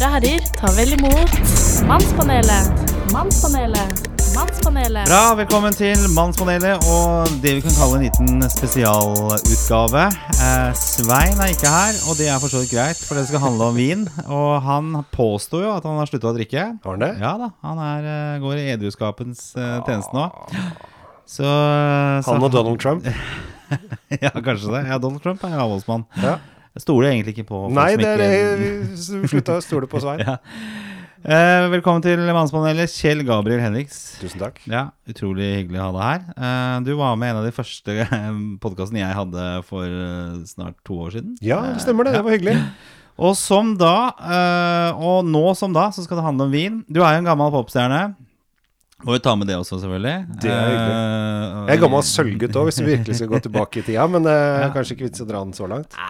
damer og herrer, ta vel imot Mannspanelet. Mannspanelet. Mannspanelet. Bra, velkommen til Mannspanelet og det vi kan kalle en liten spesialutgave. Eh, Svein er ikke her, og det er for så vidt greit, for det skal handle om vin. Og han påsto jo at han har slutta å drikke. Har han det? Ja da, han er, eh, går i edruskapens eh, tjeneste nå. Så, så Han og Donald Trump? Ja, kanskje det. Ja, Donald Trump er avholdsmann. Ja. Jeg stoler egentlig ikke på folk Nei, som er ikke det vi slutta å stole på Svein. Ja. Eh, velkommen til Mannspanelet, Kjell Gabriel Henriks. Tusen takk. Ja, Utrolig hyggelig å ha deg her. Eh, du var med i en av de første podkastene jeg hadde for eh, snart to år siden. Ja, det stemmer det. Det var hyggelig. Og som da, eh, og nå som da, så skal det handle om vin. Du er jo en gammel popstjerne. Må jo ta med det også, selvfølgelig. Det er hyggelig. Eh, Jeg er gammel sølvgutt òg, hvis vi virkelig skal gå tilbake i tida. Men det er kanskje ikke vits å dra den så langt.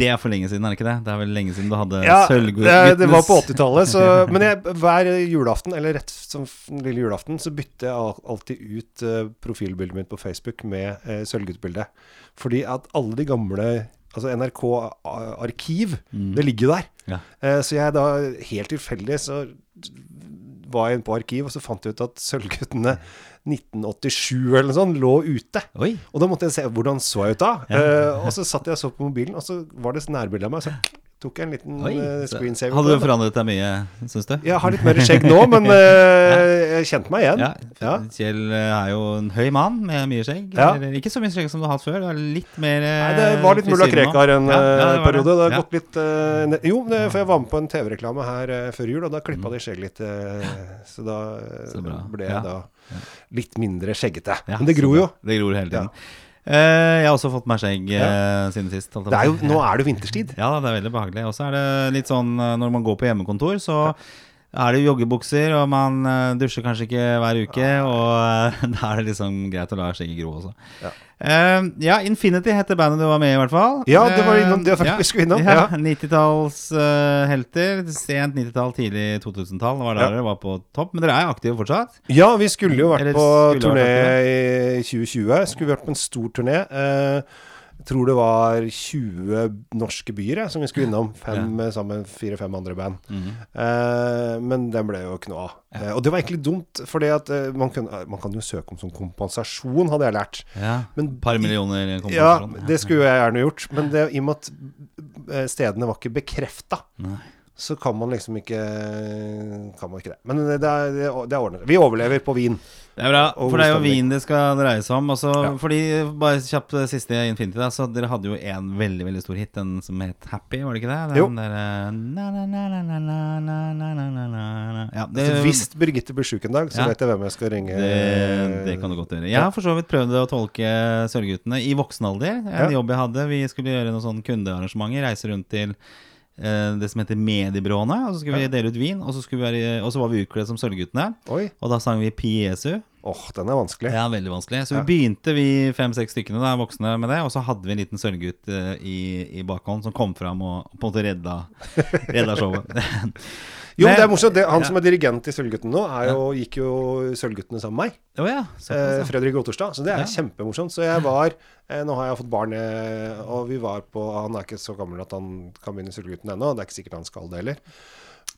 Det er for lenge siden, er det ikke det? Det er vel lenge siden du hadde Ja, sølvguttenes det, det var på 80-tallet. Men jeg, hver julaften, eller rett som lille julaften, så bytter jeg alltid ut eh, profilbildet mitt på Facebook med uh, sølvguttbilde. Fordi at alle de gamle Altså NRK Arkiv, Arkiv, det ligger jo der. Ja. Eh, så jeg da, helt tilfeldig, så var jeg inne på arkiv, og så fant jeg ut at Sølvguttene 1987 eller noe sånt lå ute. Oi. Og da måtte jeg se hvordan så jeg ut da. Eh, og så satt jeg og så på mobilen, og så var det nærbilde av meg. Så tok en liten Oi. eh, screensaver. Hadde du forandret deg mye, syns du? Jeg har litt mer skjegg nå, men eh, jeg kjente meg igjen. Ja, Ja. Kjell eh, er jo en høy mann med mye skjegg. Ja. Ikke så mye skjegg som du har hatt før. Du er litt mer Nei, det var litt mulla. Krekar en det var periode. Det har gått litt uh, Jo, det, for jeg var med på en TV-reklame her uh, før jul, og da klippa de skjegg litt. så da Så ble jeg da litt mindre skjeggete. Men det gror jo. Det gror hele tiden. Eh, jeg har også fått meg skjegg eh, siden sist. Det er jo, nå er det jo vinterstid. Ja, det er veldig behagelig. Og så er det litt sånn eh, når man går på hjemmekontor, så er det joggebukser, og man dusjer kanskje ikke hver uke, og da er det liksom greit å la skjegget gro også. Ja. Eh, ja, Infinity heter bandet du var med i, i hvert fall. Ja, det var innom- det var Eh, faktisk vi skulle innom, Ja, ja. 90-tallshelter. sent 90-tall, tidlig 2000-tall var der Ja. dere var på topp. Men dere er aktive fortsatt? Ja, vi skulle jo vært Eller på turné i 2020. Skulle vi vært på en stor turné. Eh, jeg tror det var 20 norske byer som vi skulle innom. Fem ja. sammen fire-fem andre band. Mhm. Eh, men den ble jo noe av. Eh, og det var egentlig dumt, for man, man kan jo søke om sånn kompensasjon, hadde jeg lært. Ja. Men par millioner kompensasjon. Ja, det skulle jeg gjerne gjort. Men det, i og med at eh, stedene var ikke bekrefta, så kan man liksom ikke Kan man ikke det. Men det er, det er, det er ordnet. Vi overlever på vin. Det er bra, for det er jo vin det skal dreie seg om. Også, ja. Fordi, Bare kjapt siste Infinity. Da, så Dere hadde jo en veldig veldig stor hit, den som het Happy, var det ikke det? Jo. Hvis Birgitte blir sjuk en dag, så ja. vet jeg hvem jeg skal ringe. Det, det kan du godt gjøre. Jeg har for så vidt prøvd å tolke Sørguttene i voksen alder. En jobb jeg hadde. Vi skulle gjøre noen sånn kundearrangementer, reise rundt til det som heter Mediebyråene. Og så skulle vi dele ut vin. Og så, vi og så var vi utkledd som Sølvguttene. Oi. Og da sang vi Pi Jesu. Åh, den er vanskelig. Ja, veldig vanskelig. Så Ja. vi begynte, vi fem-seks stykkene da, voksne med det. Og så hadde vi en liten sølvgutt eh, i, i bakhånd som kom fram og på en måte redda, redda showet. Jo, Men- det er morsomt. Det, han som er dirigent i Sølvguttene nå, er jo, gikk jo Sølvguttene sammen med meg. Oh, ja. Eh. Fredrik Otterstad. Så det er kjempemorsomt. Så jeg var eh, Nå har jeg fått barn, eh, og vi var på Han er ikke så gammel at han kan begynne i Sølvguttene ennå. Det er ikke sikkert han skal det heller.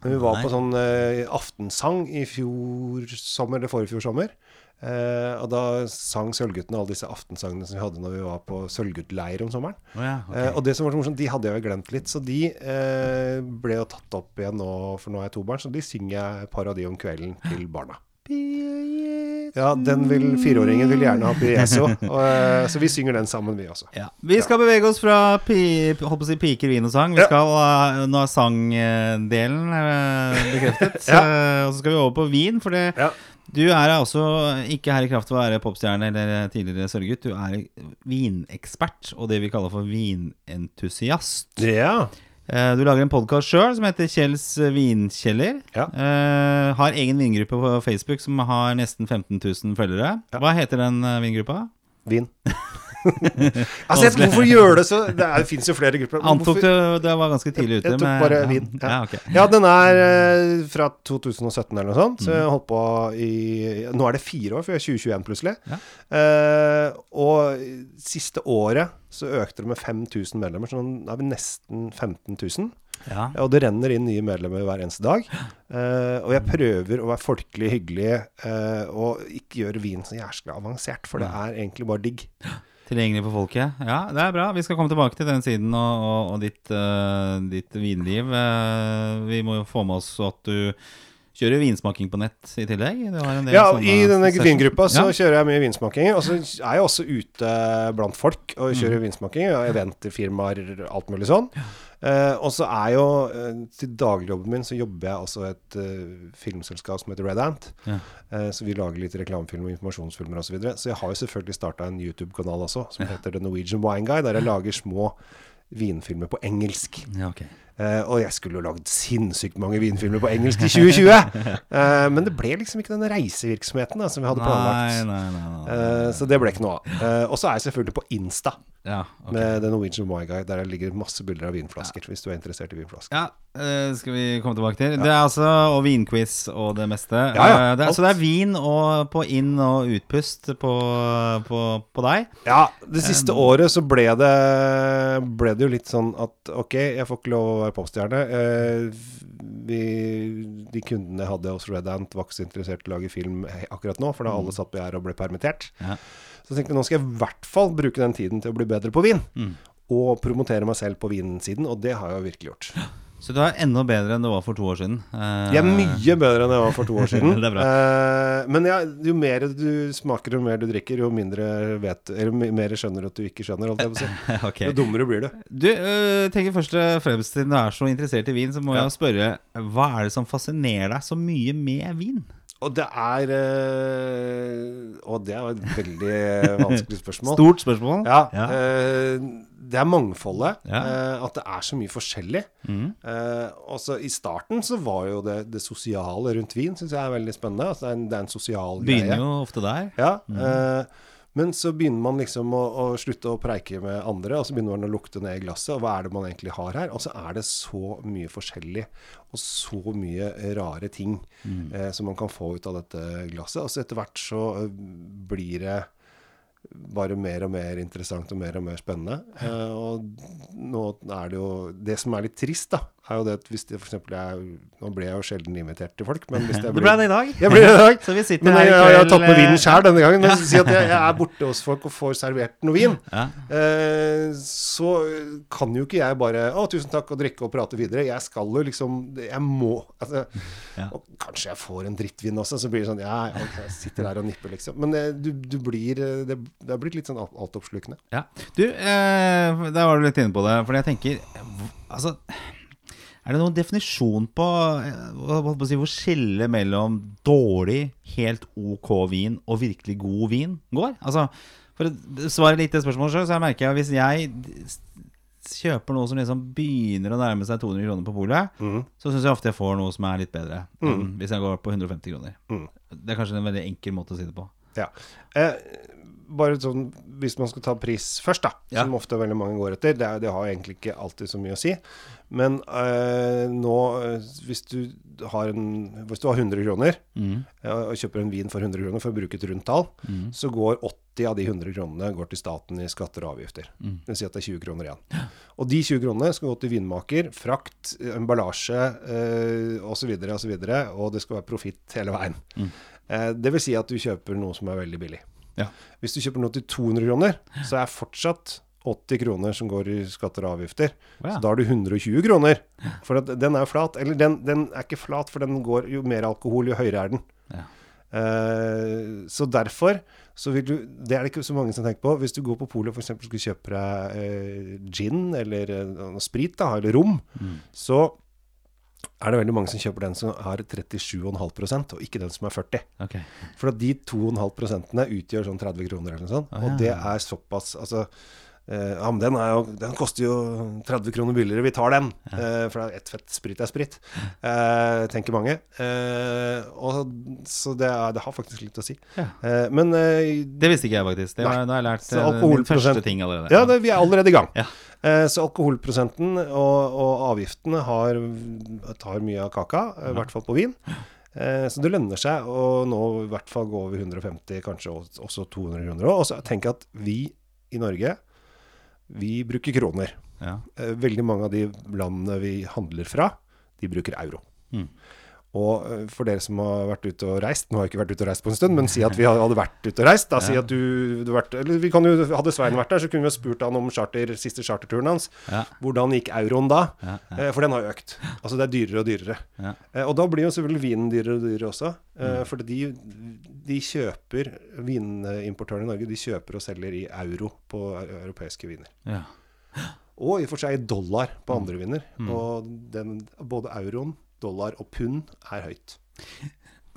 Men vi var Nei. på sånn eh, aftensang i fjor sommer, eller forrige fjor sommer. Eh, og da sang Sølvguttene alle disse aftensangene som vi hadde når vi var på Sølvguttleir om sommeren. Oh ja, okay. Eh, og det som var så morsomt, de hadde jeg jo glemt litt, så de eh, ble jo tatt opp igjen nå, for nå har jeg to barn, så de synger jeg et par av de om kvelden til barna. Ja, den vil fireåringen vil gjerne ha Piezo, og, eh, så vi synger den sammen, vi også. ja. Vi skal bevege oss fra pi, håper å si piker, vin og sang. Vi skal, ja. Nå er sangdelen eh, bekreftet. Ja. Eh, og så skal vi over på vin. For det, Ja. Du er altså ikke her i kraft av å være popstjerne eller tidligere sørgegutt. Du er vinekspert og det vi kaller for vinentusiast. Ja. Eh, Du lager en podkast sjøl som heter Kjells vinkjeller. Ja. Eh, har egen vingruppe på Facebook som har nesten 15 000 følgere. Ja. Hva heter den eh, vingruppa? Vin. Altså, jeg, hvorfor gjør det så Det, er- det fins jo flere grupper. Antok du det var ganske tidlig ute? Jeg tok med- bare ja. vin, ja. Ja, ok. Ja, den er eh, fra 2017 eller noe sånt. Så Mm. jeg holdt på i Nå er det fire år, for jeg er 2021 plutselig. Ja. Eh, og siste året så økte det med 5000 medlemmer, så nå er vi nesten 15 000. Ja. Og det renner inn nye medlemmer hver eneste dag. Uh, og jeg prøver å være folkelig hyggelig uh, og ikke gjøre vin så jæskla avansert, for det er egentlig bare digg. Tilgjengelig for folket. Ja, det er bra. Vi skal komme tilbake til den siden og, og, og ditt, uh, ditt vinliv. Uh, vi må jo få med oss at du kjører vinsmaking på nett i tillegg. Ja, i denne vingruppa så Ja. kjører jeg mye vinsmaking. Og så er jeg også ute blant folk og kjører vinsmaking. Og eventfirmaer, alt mulig sånn. Eh, og så er jo uh, Til dagligjobben min så jobber jeg også et uh, filmselskap som heter Red Ant. Ja. Så vi lager litt reklamefilm og informasjonsfilmer osv. Så, videre. så jeg har jo selvfølgelig starta en YouTube-kanal også, som heter The Norwegian Wine Guy, der jeg lager små vinfilmer på engelsk. Ja, ok. Eh, og jeg skulle jo lagd sinnssykt mange vinfilmer på engelsk i 2020! Uh, men det ble liksom ikke den reisevirksomheten da, som vi hadde planlagt. nei, nei. nei. uh, så det ble ikke noe av. Eh, og så er jeg selvfølgelig på Insta ja, okay. med The Norwegian My Guy, der det ligger masse bilder av vinflasker, hvis du er interessert i vinflasker. Ja, eh, skal vi komme tilbake til. Det er altså og vinquiz og det meste. Ja, ja, Uh, det er, så det er vin og på inn- og utpust på, på, på deg. Ja, det siste året så ble det, ble det jo litt sånn at ok, jeg får ikke lov å være popstjerne. Uh, vi, de kundene jeg hadde hos Red Ant, var ikke så interessert i å lage film akkurat nå, for da alle satt på gjerdet og ble permittert. Ja. Så jeg nå skal jeg i hvert fall bruke den tiden til å bli bedre på vin. Mm. Og promotere meg selv på vinsiden, og det har jeg jo virkelig gjort. Så du er enda bedre enn du var for to år siden. Jeg er mye bedre enn jeg var for to år siden. Det bra. Eh, men ja, jo mer du smaker, jo mer du drikker, jo mindre vet Eller mer skjønner du at du ikke skjønner, si. okay. Jo dummere blir du. Du, øh, tenker først og fremst Siden du er så interessert i vin, så må Ja. jeg spørre Hva er det som fascinerer deg så mye med vin? Og det er eh, Og det er et veldig vanskelig spørsmål. Stort spørsmål. Ja, Ja. eh, det er mangfoldet. Ja. eh, at det er så mye forskjellig. Mm. Eh, også I starten så var jo det, det sosiale rundt vin synes jeg er veldig spennende. Altså, det, er en, det er en sosial Begynner greie. jo ofte der. Ja, eh, men så begynner man liksom å, å slutte å preike med andre, og så begynner man å lukte ned i glasset. Og hva er det man egentlig har her? Og så er det så mye forskjellig, og så mye rare ting eh, som man kan få ut av dette glasset. Og så etter hvert så eh, blir det bare mer og mer interessant og mer og mer spennende. Eh, og nå er det jo Det som er litt trist, da, er jo det at hvis det f.eks. er Nå ble jeg jo sjelden invitert til folk, men hvis Det ble det i dag. Jeg ble det i dag. Så vi sitter Men her jeg, kveld. jeg, har tatt med vinen eh, sjøl denne gangen. Men si at jeg, jeg er borte hos folk og får servert noe vin. Ja. Eh, så kan jo ikke jeg bare Å, tusen takk, og drikke og prate videre. Jeg skal jo liksom Jeg må altså, Ja. Og kanskje jeg får en drittvin også, så blir det sånn Ja, jeg sitter der og nipper, liksom. Men eh, du, du blir eh, det, det har blitt litt sånn alt- altoppslukende. Ja. Du, eh, der var du litt inne på det. For jeg tenker Altså er det noen definisjon på, eh, si, hvor skillet mellom dårlig, helt ok vin og virkelig god vin går? Altså, For å svare litt det spørsmålet sjøl, så jeg merker jeg at hvis jeg kjøper noe som liksom begynner å nærme seg 200 kroner på polet, mm. så syns jeg ofte jeg får noe som er litt bedre enn hvis jeg går på 150 kroner. Mm. Det er kanskje en veldig enkel måte å si det på. Ja. Eh, bare sånn, Hvis man skal ta pris først, da, Ja. som ofte veldig mange går etter Det, det har egentlig ikke alltid så mye å si. Men øh, nå, eh, hvis du, har en, hvis du har 100 kroner Mm. og kjøper en vin for 100 kroner, for å bruke et rundt tall, Mm. så går 80 av de 100 kronene går til staten i skatter og avgifter. Mm. Det vil si at det er 20 kroner igjen. Og de 20 kronene skal gå til vinmaker, frakt, emballasje eh, osv., osv., og, og det skal være profitt hele veien. Mm. Det vil si at du kjøper noe som er veldig billig. Ja. Hvis du kjøper noe til 200 kroner, så er fortsatt 80 kroner som går i skatter og avgifter. Oh, ja. Så da har du 120 kroner. For den er flat. Eller den, den er ikke flat, for den går jo mer alkohol, jo høyere er den. Ja. Uh, så derfor så vil du Det er det ikke så mange som tenker på. Hvis du går på polet og f.eks. skulle kjøpe deg uh, gin eller uh, sprit, da, eller rom, Mm. så er det veldig mange som kjøper den som har 37,5% og ikke den som er 40 Okay. For at de 2,5 prosentene utgjør sånn 30 kroner eller noe sånt. Ah, Og ja. det er såpass Altså, Ja, men den, er jo, den koster jo 30 kroner billigere, vi tar den. Eh, for det ett fett sprit er sprit, eh, tenker mange. Eh, og, så det, er, det har faktisk litt å si. Ja. Eh, men eh, Det visste ikke jeg faktisk. Det var, da har jeg lært eh, min første ting allerede. Ja, det, vi er allerede i gang. Ja. Eh, så alkoholprosenten og, og avgiftene har, tar mye av kaka, eh, i hvert fall på vin. Eh, så det lønner seg å nå i hvert fall gå over 150, kanskje også- også 200 kroner. Og så tenk at vi i Norge, vi bruker kroner. Ja. Eh, veldig mange av de landene vi handler fra, de bruker euro. Mm. Og eh, for dere som har vært ute og reist Nå har jeg ikke vært ute og reist på en stund, men si at vi hadde vært ute og reist. Da si Ja. at du, du vært, eller vi kan jo, Hadde Svein vært der, så kunne vi ha spurt han om charter, siste charterturen hans. Ja. Hvordan gikk euroen da? Ja. Eh, For den har økt. Altså det er dyrere og dyrere. Ja. Eh, Og da blir jo selvfølgelig vinen dyrere og dyrere også. Mm. For de, de kjøper Vinimportørene i Norge de kjøper og selger i euro på europeiske viner. Ja. Og i og for seg i dollar Mm. på andre viner. Og den, både euroen, dollar og pund er høyt.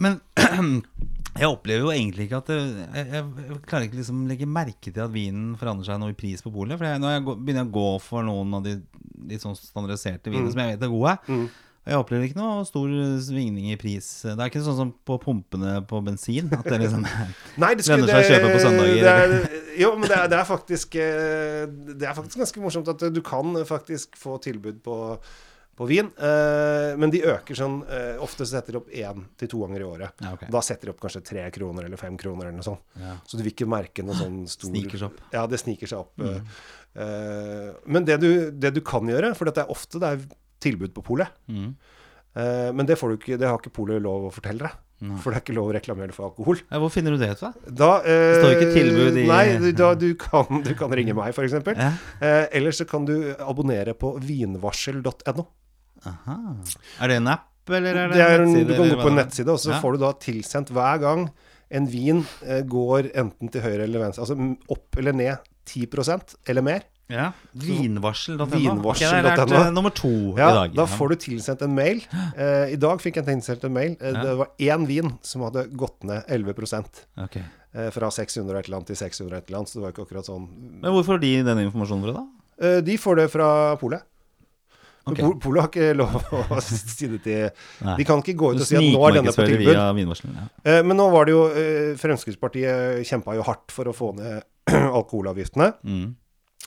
Men jeg opplever jo egentlig ikke at det, jeg, jeg klarer ikke liksom legge merke til at vinen forandrer seg noe i pris på polet. For jeg, når jeg går, begynner å gå for noen av de litt sånn standardiserte vinene som jeg vet er gode, Mm. jeg opplever ikke noe stor svingning i pris. Det er ikke sånn som på pumpene på bensin. At det liksom Nei, det Lønner seg å kjøpe på søndager, Det er, jo, men det er, det er faktisk eh, Det er faktisk ganske morsomt at du kan faktisk få tilbud på, på vin. Eh, men de øker sånn eh, Ofte setter de opp én til to ganger i året. Ja, okay. Da setter de opp kanskje tre kroner eller fem kroner eller noe sånt. Ja. Så du vil ikke merke noe sånn stor Sniker seg opp. Ja, det sniker seg opp. Mm. eh, men det du, det du kan gjøre, for det er ofte det er tilbud på polet Mm. eh, Men det, får du ikke, det har ikke polet lov å fortelle deg. For det er ikke lov å reklamere for alkohol. Ja, hvor finner du det ut, da? Da, eh, Det står ikke tilbud i- Nei, da, du, kan, du kan ringe meg, f.eks. Ja. Eh, eller så kan du abonnere på vinvarsel.no. Aha. Er det en app, eller er det, Det er en, nettside, du kan gå på en nettside, og så Ja. får du da tilsendt hver gang en vin eh, går enten til høyre eller venstre, altså opp eller ned 10% eller mer. Ja. Vinvarsel.no. Vinvarsel.no. Ok, det er lært eh, nummer to Ja, i dag. Da får du tilsendt en mail. Eh, I dag fikk jeg tilsendt en mail. Eh. Det var én vin som hadde gått ned 11 okay. eh, Fra 600 og et eller annet til 600 og et eller annet, så det var ikke akkurat sånn Men hvorfor får de den informasjonen fra, da? Eh, De får det fra polet. Men Ok. Pol- Polet har ikke lov å si det til De kan ikke gå ut og si at nå er denne på tilbud. Ja. Eh, Men nå var det jo eh, Fremskrittspartiet kjempa jo hardt for å få ned alkoholavgiftene Mm.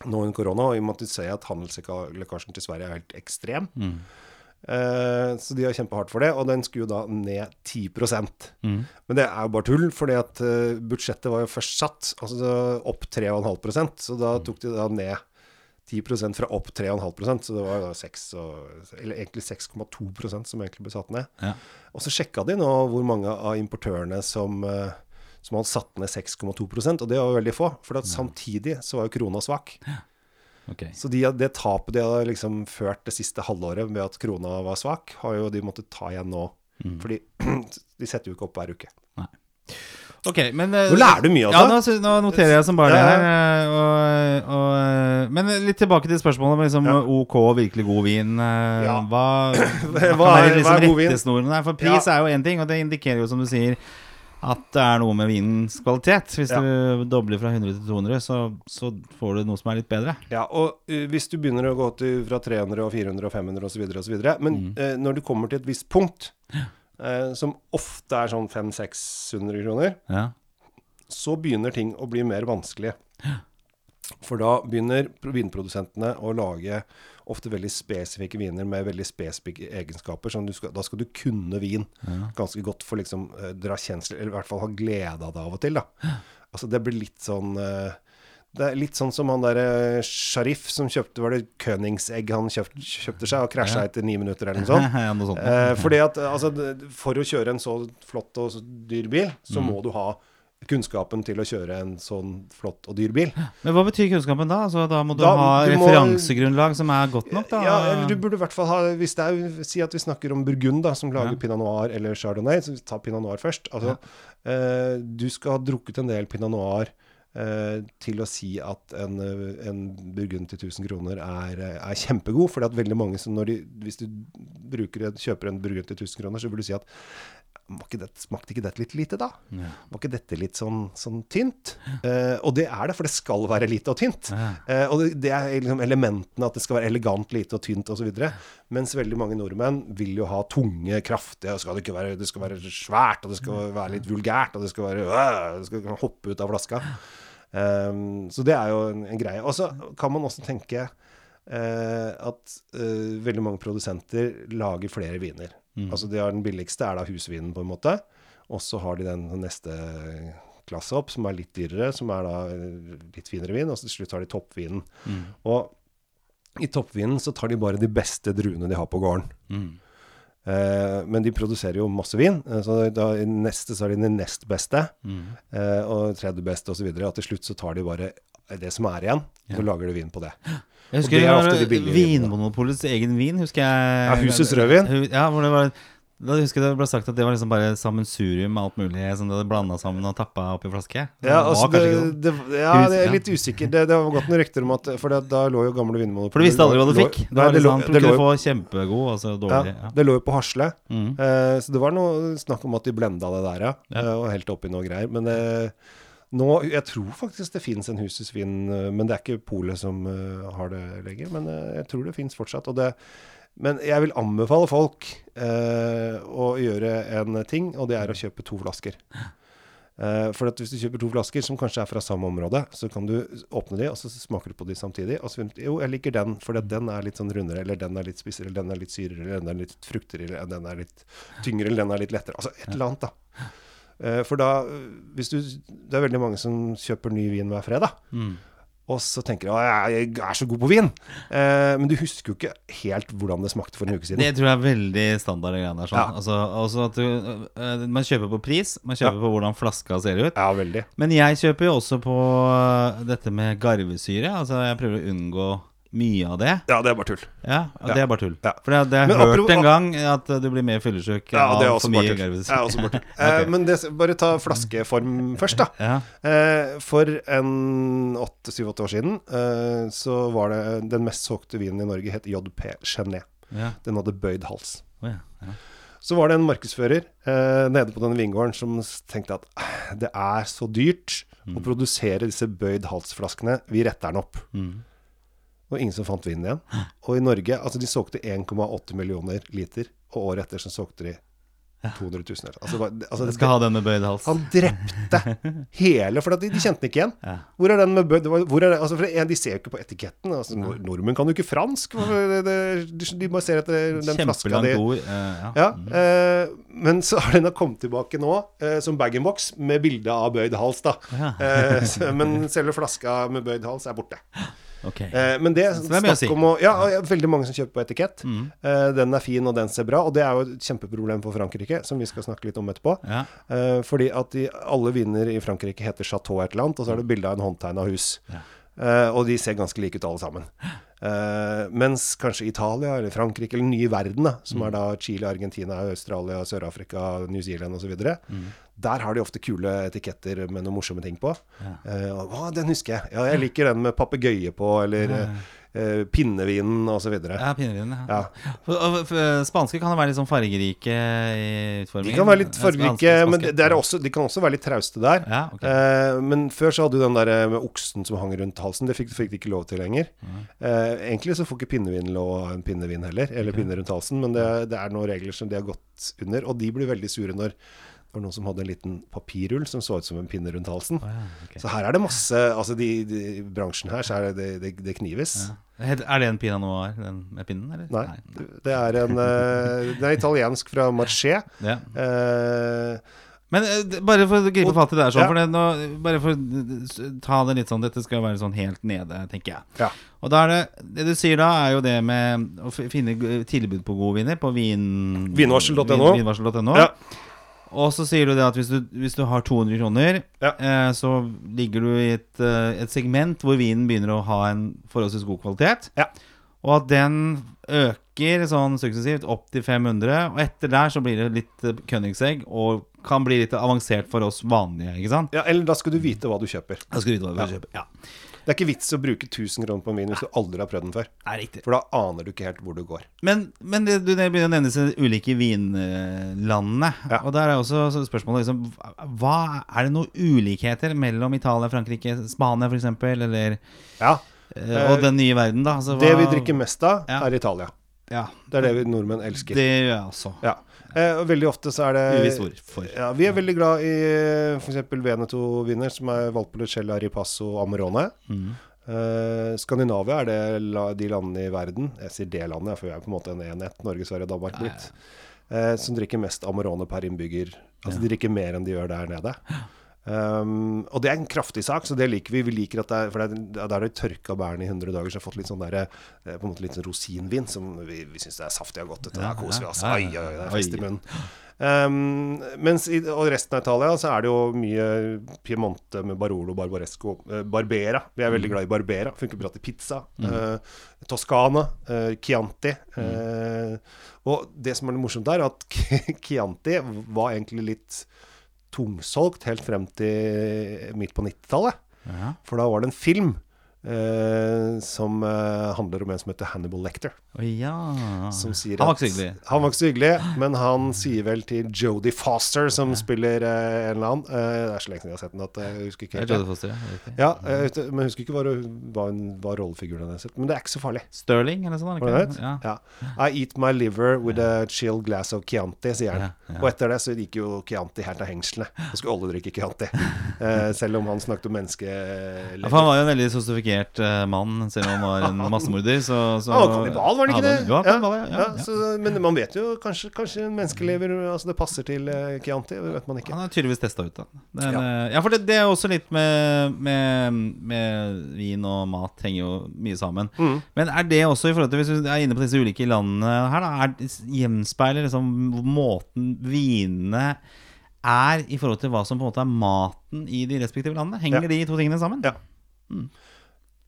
nå under korona, og i og med at handelslekkasjen til Sverige er helt ekstrem. Mm. Eh, Så de har kjempa hardt for det, og den skulle jo da ned 10 Mm. Men det er jo bare tull, fordi at eh, budsjettet var jo først satt altså opp 3,5% så da tok de da ned 10% fra opp 3,5% så det var 6, og, eller egentlig 6,2% som egentlig ble satt ned. Ja. Og så sjekka de nå hvor mange av importørene som, eh, som hadde satt ned 6,2% og det var veldig få. For at samtidig så var jo krona svak. Ok. Så de, det tapet de hadde liksom ført det siste halvåret med at krona var svak, har jo de måttet ta igjen nå. Mm. Fordi de setter jo ikke opp hver uke. Ok, men eh, Nå lærer du mye, Ja, nå, altså. nå noterer jeg som bare det Ja, her. eh, Og, og, eh, men litt tilbake til spørsmålet om liksom, Ja. OK, virkelig god vin. Ja. Hva, hva, Hva er- liksom hva er god vin? For pris Ja. er jo én ting, og det indikerer jo, som du sier, at det er noe med vinens kvalitet. Hvis Ja. du dobler fra 100 til 200, så, så får du noe som er litt bedre. Ja, og uh, hvis du begynner å gå til fra 300 og 400 og 500 osv., osv. Men Mm. uh, når du kommer til et visst punkt, eh, som ofte er sånn 500-600 kroner, Ja. så begynner ting å bli mer vanskelig. For da begynner vinprodusentene å lage ofte veldig spesifikke viner med veldig spesifikke egenskaper. Sånn du skal, da skal du kunne vin ganske godt for liksom eh, dra kjensler, eller i hvert fall ha glede av det av og til. da. Altså Det blir litt sånn eh, Det er litt sånn som han derre Sharif som kjøpte Var det Königsegg han kjøpte, kjøpte seg og krasja etter ni minutter eller noe sånt? ja, noe sånt. Eh, fordi at altså, For å kjøre en så flott og så dyr bil, så Mm. må du ha kunnskapen til å kjøre en sånn flott og dyr bil. Men hva betyr kunnskapen da? Altså, da må du Da- ha du må- referansegrunnlag som er godt nok, da? Ja, eller du burde i hvert fall ha Hvis det er, Si at vi snakker om Burgund, da, som lager Ja. pinot noir eller chardonnay, så tar pinot noir først. Altså, eh, du skal ha drukket en del pinot noir eh, til å si at en, eh, en Burgund til 1000 kroner er, eh, er kjempegod. fordi at veldig mange de Hvis du bruker, kjøper en Burgund til 1000 kroner, så vil du si at det, Smakte ikke dette litt lite, da? Ja. Var ikke dette litt sånn, sånn tynt? Eh, og det er det, for det skal være lite og tynt. Ja. Eh, og det, det er liksom elementene, at det skal være elegant, lite og tynt osv. Mens veldig mange nordmenn vil jo ha tunge, kraftige og skal det, ikke være, det skal være svært, og det skal være litt vulgært, og det skal være øh, Det skal hoppe ut av flaska. Um, så det er jo en, en greie. Og så kan man også tenke eh, at eh, veldig mange produsenter lager flere viner. Altså de har Den billigste er da husvinen, på en måte. Og så har de den neste klasse opp, som er litt dyrere, som er da eh, litt finere vin. Og så til slutt har de toppvinen. Og i toppvinen så tar de bare de beste druene de har på gården. Eh, men de produserer jo masse vin, eh, så da, i neste så er de den nest beste, eh, og tredje beste osv. Og til slutt så tar de bare det som er igjen, så lager de vin på det. Jeg husker det er når de. Vinmonopolets egen vin, husker jeg. Ja, Husets rødvin. Ja, hvor det var da husker jeg det ble sagt at det var liksom bare sammensurium med alt mulig som de hadde blanda sammen og tappa oppi flaske. Det Ja, var altså kanskje det, ikke sånn. det, ja, det er litt usikker. Det, det har gått noen rykter om at For det, da lå jo gamle Vinmonopolet For du visste aldri hva du lå- fikk. Det Nei, var det lå, liksom, det lå, kunne få kjempegod, og så dårlig. Ja. det lå jo på Hasle. Mm. Eh, så det var noe snakk om at de blenda det der, ja. Ja. Eh, og helt oppi noe greier. Men eh, nå Jeg tror faktisk det fins en husesvin, eh, men det er ikke polet som eh, har det lenger. Men eh, jeg tror det fins fortsatt. Det, men jeg vil anbefale folk eh, å gjøre en ting, og det er å kjøpe to flasker. Eh, for hvis du kjøper to flasker som kanskje er fra samme område, så kan du åpne de, og så smaker du på de samtidig. Og så finner du jo, jeg liker den, for den er litt sånn rundere, eller den er litt spissere, eller den er litt syrere, eller den er litt fruktigere, eller den er litt tyngre, eller den er litt lettere. Altså et eller annet, da. Eh, For da, hvis du Det er veldig mange som kjøper ny vin hver fredag. Mm. Og så tenker de at jeg er så god på vin. Eh, men du husker jo ikke helt hvordan det smakte for en uke siden. Det tror jeg er veldig standard. sånn. Ja. altså, altså at du, øh, Man kjøper på pris, man kjøper på hvordan flaska ser ut. Ja, veldig. Men jeg kjøper jo også på øh, dette med garvesyre. Altså Jeg prøver å unngå mye av det. Ja, det er bare tull. Ja, og Ja. Det er bare tull. Ja. For det, det har jeg hørt apropos- en gang at du blir mer fyllesyk Ja, av for mye garvesyre. Ja, også bare tull. eh, men det, bare ta flaskeform først, da. Ja. Eh, for en åtte-syv-åtte år siden eh, så var det den mest solgte vinen i Norge het JP Chenet. Ja. Den hadde bøyd hals. Oh, ja. Ja. Så var det en markedsfører eh, nede på denne vingården som tenkte at "Eh, det er så dyrt å produsere disse bøyd halsflaskene, vi retter den opp. Mm. Og ingen som fant vinen igjen. Og i Norge, altså de solgte 1,8 millioner liter, og året etter så solgte de 200 000. Altså, altså, Jeg skal ha den med bøyd hals. han drepte hele For de, de kjente den ikke igjen. Ja. Hvor er den med bøyd Hvor er det, altså for De ser jo ikke på etiketten. Altså, nordmenn kan jo ikke fransk. Det- De bare ser etter den flaska di. ord. eh, ja. Ja, eh, men så har den kommet tilbake nå eh, som bag-in-box med bilde av bøyd hals. da Ja. eh, Men selve flaska med bøyd hals er borte. Ok. Eh, men det, det er mye å si. å ja, veldig mange som kjøper på etikett. Mm. Eh, den er fin, og den ser bra. Og det er jo et kjempeproblem for Frankrike, som vi skal snakke litt om etterpå. Ja. Eh, fordi at de, alle viner i Frankrike heter Chateau et eller annet, og så er det bilde av en håndtegna hus. Ja. Eh, og de ser ganske like ut alle sammen. Uh, mens kanskje Italia eller Frankrike eller nye verden, da, som er da Chile, Argentina, Australia, Sør-Afrika, New Zealand osv., Mm. der har de ofte kule etiketter med noen morsomme ting på. Ja. Uh, Å, den husker jeg. Ja, jeg liker den med papegøye på, eller. Eh, pinnevinen osv. Ja, pinnevin. Ja. Ja. For, for, eh, spanske kan være litt sånn fargerike i utformingen. De kan være litt fargerike, men det også, de kan også være litt trauste der. Ja, ok. Eh, men før så hadde du den der med oksen som hang rundt halsen. Det fikk, fikk de ikke lov til lenger. Eh, egentlig så får ikke pinnevin lov en pinnevin heller, eller pinne rundt halsen, men det, det er noen regler som de har gått under, og de blir veldig sure når var noen som hadde en liten papirrull som så ut som en pinne rundt halsen. Oh, ja, okay. Så her er det masse Altså de, de, i bransjen her så er det, det, det, knives. Ja. Er det en pinot noir, den med pinnen, eller? Nei, det er en eh, Det er italiensk fra Marché. Ja. Eh, Men eh, bare for å gripe fatt i det her, sånn, ja. for det, nå, bare for å ta det litt sånn Dette skal være sånn helt nede, tenker jeg. ja. Og da er det Det du sier da, er jo det med å finne tilbud på gode viner på vin... Vinvarsel.no. Vin, vinvarsel.no. Ja. Og så sier du det at hvis du, hvis du har 200 kroner, Ja. eh, så ligger du i et, eh, et segment hvor vinen begynner å ha en forholdsvis god kvalitet. Ja. Og at den øker sånn suksessivt opp til 500, og etter der så blir det litt eh, Königsegg, og kan bli litt avansert for oss vanlige, ikke sant? ja, eller da skal du vite hva du kjøper. Da skal du vite hva du kjøper. Ja. Det er ikke vits å bruke 1000 kroner på en vin hvis du aldri har prøvd den før. er riktig. For da aner du ikke helt hvor du går. Men, men det, du det begynner å nevne disse ulike vinlandene. Ja. Og der er også spørsmålet liksom, hva, Er det noen ulikheter mellom Italia, Frankrike, Spania f.eks., eller Ja. eh, Og den nye verden, da? Altså, Det vi drikker mest av, Ja. er Italia. Ja, Det er det vi nordmenn elsker. det gjør jeg også. Ja. Eh, og veldig ofte så er det Uvisst hvorfor. Ja, vi er veldig glad i f.eks. Veneto-viner, som er Valpolicella, Ripasso, Amarone. Mm. Eh, Skandinavia er det la, de landene i verden Jeg sier det landet, for vi er på en måte en enhet. Norge, Sverige, Danmark blitt. Eh, som drikker mest Amarone per innbygger. Altså De drikker mer enn de gjør der nede. Um, og det er en kraftig sak, så det liker vi. Vi liker at det er, For det er, det har de tørka bærene i 100 dager, så har fått litt sånn der, eh, på en måte litt sånn rosinvin som vi, vi syns er saftig og godt. Dette Ja, koser vi oss. ja, Oi, oi, det er fest i munnen. Um, mens i og resten av Italia så er det jo mye Piemonte med Barolo, Barbaresco, Uh, Barbera. Vi er Mm. veldig glad i Barbera. Funker bra til pizza. Eh, Toscana, Uh, Chianti. Mm. og det som er litt morsomt der, at Chianti var egentlig litt tungsolgt helt frem til midt på 90-tallet. Ja. For da var det en film eh, som uh, handler om en som heter Hannibal Lecter. Å ja. Han var ikke så hyggelig. Han var ikke så hyggelig, men han sier vel til Jodie Foster, som spiller uh, en eller annen Det er så lenge siden jeg har sett den at jeg husker ikke helt. Jodie Foster, ja. Ja, men jeg husker ikke hva, hva, hva rollefiguren hennes sett. Men det er ikke så farlig. Sterling, eller sånn? ikke det? Ja. Ja. I eat my liver with a chill glass of Chianti, sier han. Ja, ja. Og etter det så gikk jo Chianti helt av hengslene. Da skulle alle drikke Chianti. Selv om han snakket om Ja, han var jo en veldig sostifikert eh, mann, selv om han var en massemorder. Så, så Han var kannibal, var han ikke det? Ja, kannibal, ja, så, men man vet jo kanskje, kanskje en menneskelever Altså det passer til uh, Chianti, det vet man ikke. Han er tydeligvis testa ut, da. Den, Ja. eh, ja, for det, det er også litt med, med, med vin og mat henger jo mye sammen. Mm. Men er det også i forhold til Hvis du er inne på disse ulike landene her, da, er, gjenspeiler liksom måten vinene er i forhold til hva som på en måte er maten i de respektive landene? Henger Ja. de to tingene sammen? Ja.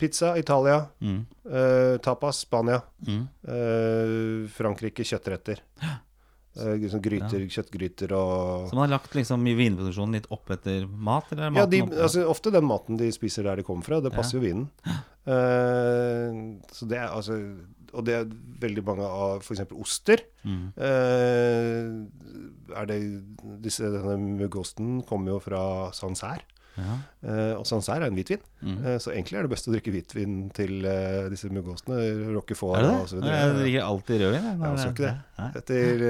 Pizza, Italia. Mm. Uh, tapas, Spania. Mm. Uh, Frankrike, kjøttretter. Uh, liksom gryter, kjøttgryter og Så man har lagt liksom i vinproduksjonen litt opp etter mat? Eller er Ja, de, altså, ofte den maten de spiser der de kommer fra, det passer jo vinen. Så det er altså Og det er veldig mange av f.eks. oster. Mm. Eh, er det disse, Denne muggosten kommer jo fra Sancerre. Ja. Eh, og Sancerre er en hvitvin. Mm. uh, så egentlig er det best å drikke hvitvin til uh, disse muggostene. Roquefort Er og så videre. Jeg drikker alltid rødvin. jeg, Ja, jeg skal ikke det. Etter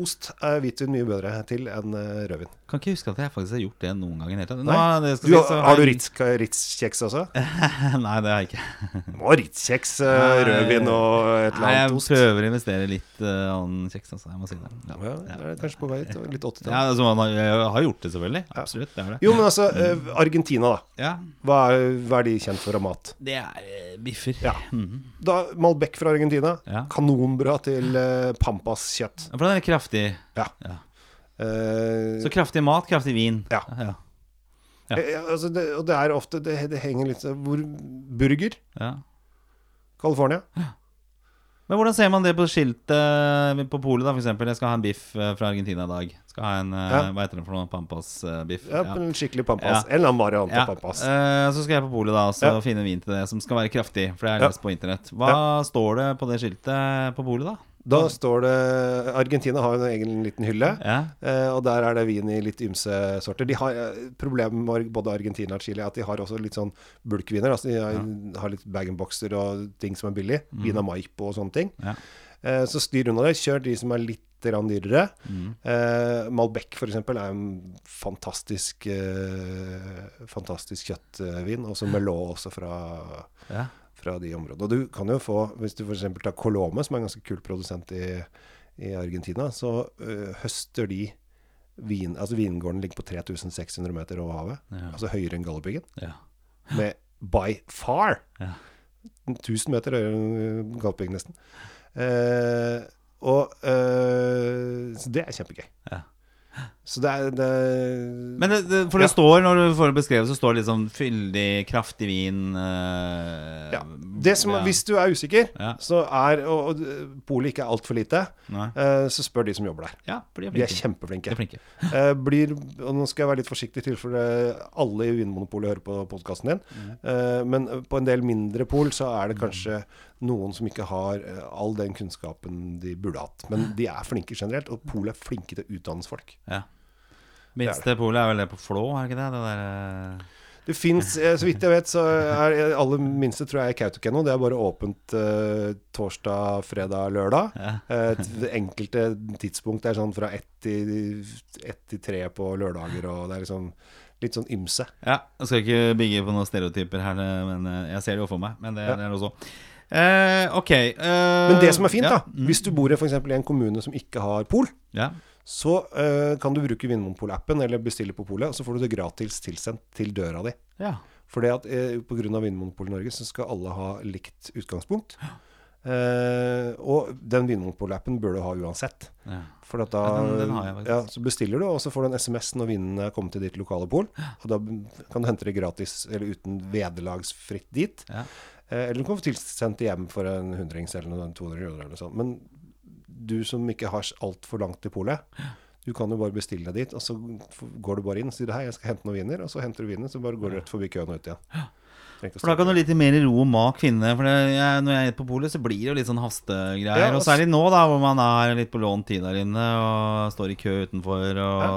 ost er hvitvin mye bedre til enn eh, rødvin. Kan ikke huske at jeg faktisk har gjort det noen gang. Nå, det Du, si, så har du Ritz-kjeks Ritz-kjeks også? Nei, det har jeg ikke. du må ha Ritz-kjeks, eh, rødvin og et eller jeg annet ost. prøver å investere litt uh, annen kjeks, altså. Jeg må si det. Ja. Ja, det er kanskje på vei til litt 80-tall. Ja, altså, man har, jeg gjort det, selvfølgelig. Absolutt. Det det. Jo, men altså, eh, Argentina, da. Ja, Hva er, hva er de kjent for av mat? det er uh, biffer. Ja. Mhm. Da, Malbec fra Argentina. Ja. Kanonbra til uh, Pampas-kjøtt. Ja, For den er kraftig. Ja. Ja. Uh, Så kraftig mat, kraftig vin. Ja. ja. ja. eh, altså det, og det er ofte Det, det henger litt hvor Burger. ja. California. Men hvordan ser man det på skiltet på polet, da, eksempel? Jeg skal ha en biff eh, fra Argentina i dag. Skal ha en eh, Ja. Hva heter det for noe? Pampas-biff? Ja, en skikkelig Pampas. En eller annen variant av Pampas. eh, så skal jeg på polet da og så Ja. finne vin til det som skal være kraftig. For det har jeg lest på internett. Hva står det på det skiltet på polet, da? Da står det Argentina har en egen liten hylle. Ja. Eh, og der er det vin i litt ymse sorter. De har eh, Problemet med både Argentina og Chile er at de har også litt sånn bulkviner. Altså de har, har litt bag-and-boxer og ting som er billig. Vina Maipo og sånne ting. Ja. Eh, så styr unna det. Kjør de som er litt dyrere. Mm. Eh, Malbec f.eks. er en fantastisk eh, Fantastisk kjøttvin. Også Melot også fra, Ja. Fra de områdene. Og du kan jo få, hvis du f.eks. tar Colome, som er en ganske kul produsent i, i Argentina, så øh, høster de vin, altså Vingården ligger på 3600 meter over havet. Ja. Altså høyere enn Galdhøpiggen. Ja. Med by far Ja. 1000 meter høyere enn Galdhøpiggen, nesten. Eh, og eh, Så det er kjempegøy. Ja. Så det er det, Men det, det, for det står, når du får det beskrevet, så står det litt sånn fyldig, kraftig vin øh, ja. det som, ja. Hvis du er usikker, Ja. så er Og, og polet ikke er altfor lite, eh, så spør de som jobber der. Ja, for de er De er kjempeflinke. De er flinke. uh, blir, og nå skal jeg være litt forsiktig til, for alle i Vinmonopolet hører på podkasten din. Eh, men på en del mindre pol så er det kanskje noen som ikke har all den kunnskapen de burde hatt. Men de er flinke generelt, og polet er flinke til å utdanne folk. Ja. Minste polet er vel det på Flå, er det ikke det? det der, eh, Det fins, så vidt jeg vet, så er aller minste tror jeg er Kautokeino. Det er bare åpent uh, torsdag, fredag, lørdag. Ja. Uh, det enkelte tidspunkt er sånn fra ett til, ett til tre på lørdager, og det er liksom litt sånn ymse. Ja, jeg skal ikke bygge på noen stereotyper her, men eh, jeg ser det jo for meg. Men det, Ja. det er også. Uh, ok. eh, Men det som er fint, da, hvis du bor i f.eks. i en kommune som ikke har pol, Ja. Så uh, kan du bruke Vinmonopol-appen eller bestille på polet, og så får du det gratis tilsendt til døra di. ja. For at eh, Pga. Vinmonopol Norge så skal alle ha likt utgangspunkt. Uh, og den Vinmonopol-appen bør du ha uansett. ja. For at da, Ja, den- den jeg ja, så bestiller du, og så får du en SMS når vinen er kommet til ditt lokale pol. Og da kan du hente det gratis eller uten vederlagsfritt dit. Ja. Eh, eller du kan få tilsendt hjem for en hundrings eller noe, 200 kroner eller noe sånt. Men du som ikke har altfor langt til polet, du kan jo bare bestille deg dit, og så går du bare inn og sier hei, jeg skal hente noen viner, og så henter du vinen, så bare går du rett forbi køen og ut igjen. For da kan du litt mer i ro og mak finne. For det, jeg, når jeg er på polet, så blir det jo litt sånn hastegreier. Ja, og og særlig nå, da, hvor man er litt på lånt tid der inne og står i kø utenfor, og, Ja.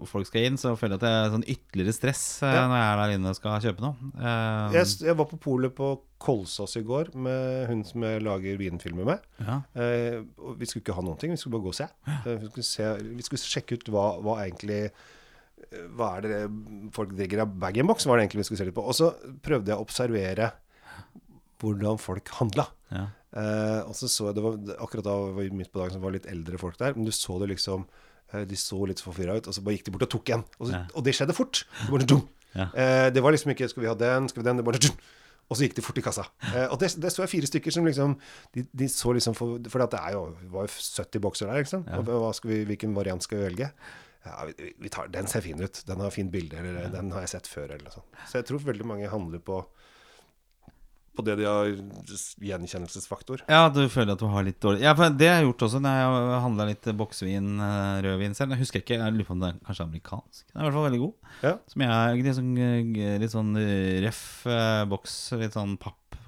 og folk skal inn, så føler jeg at det er sånn ytterligere stress eh, Ja. når jeg er der inne og skal kjøpe noe. Um, jeg, jeg var på polet på Kolsås i går med hun som jeg lager vinfilmer med. ja. Eh, vi skulle ikke ha noen ting, vi skulle bare gå og se. Eh, vi, skulle se vi skulle sjekke ut hva, hva egentlig Hva er det folk drikker av bag-in-box? Var det egentlig vi skulle se litt på. Og så prøvde jeg å observere hvordan folk handla. Ja. Eh, og så så jeg det var, Akkurat da var midt på dagen som var litt eldre folk der. Men du så det liksom eh, De så litt forvirra ut, og så bare gikk de bort og tok en. Og, så, Ja. og det skjedde fort. Det, bare. Ja. Eh, det var liksom ikke 'Skal vi ha den? Skal vi den?' Det bare. Og så gikk de fort i kassa. Eh, og det, det så jeg fire stykker som liksom De, de så liksom For, for det er jo, det var jo 70 bokser der, ikke sant? Og hva skal vi, hvilken variant skal vi velge? Ja, vi, vi tar, Den ser fin ut. Den har fint bilde. Eller den har jeg sett før. Eller noe. Så jeg tror veldig mange handler på på det de har gjenkjennelsesfaktor. Ja, du føler at du har litt dårlig Ja, for det har jeg gjort også når jeg handla litt boksvin, eh, rødvin selv. Jeg husker ikke, jeg lurer på om det er kanskje amerikansk. Den er i hvert fall veldig god. Ja. Som jeg er litt sånn, litt sånn røff eh, boks, litt sånn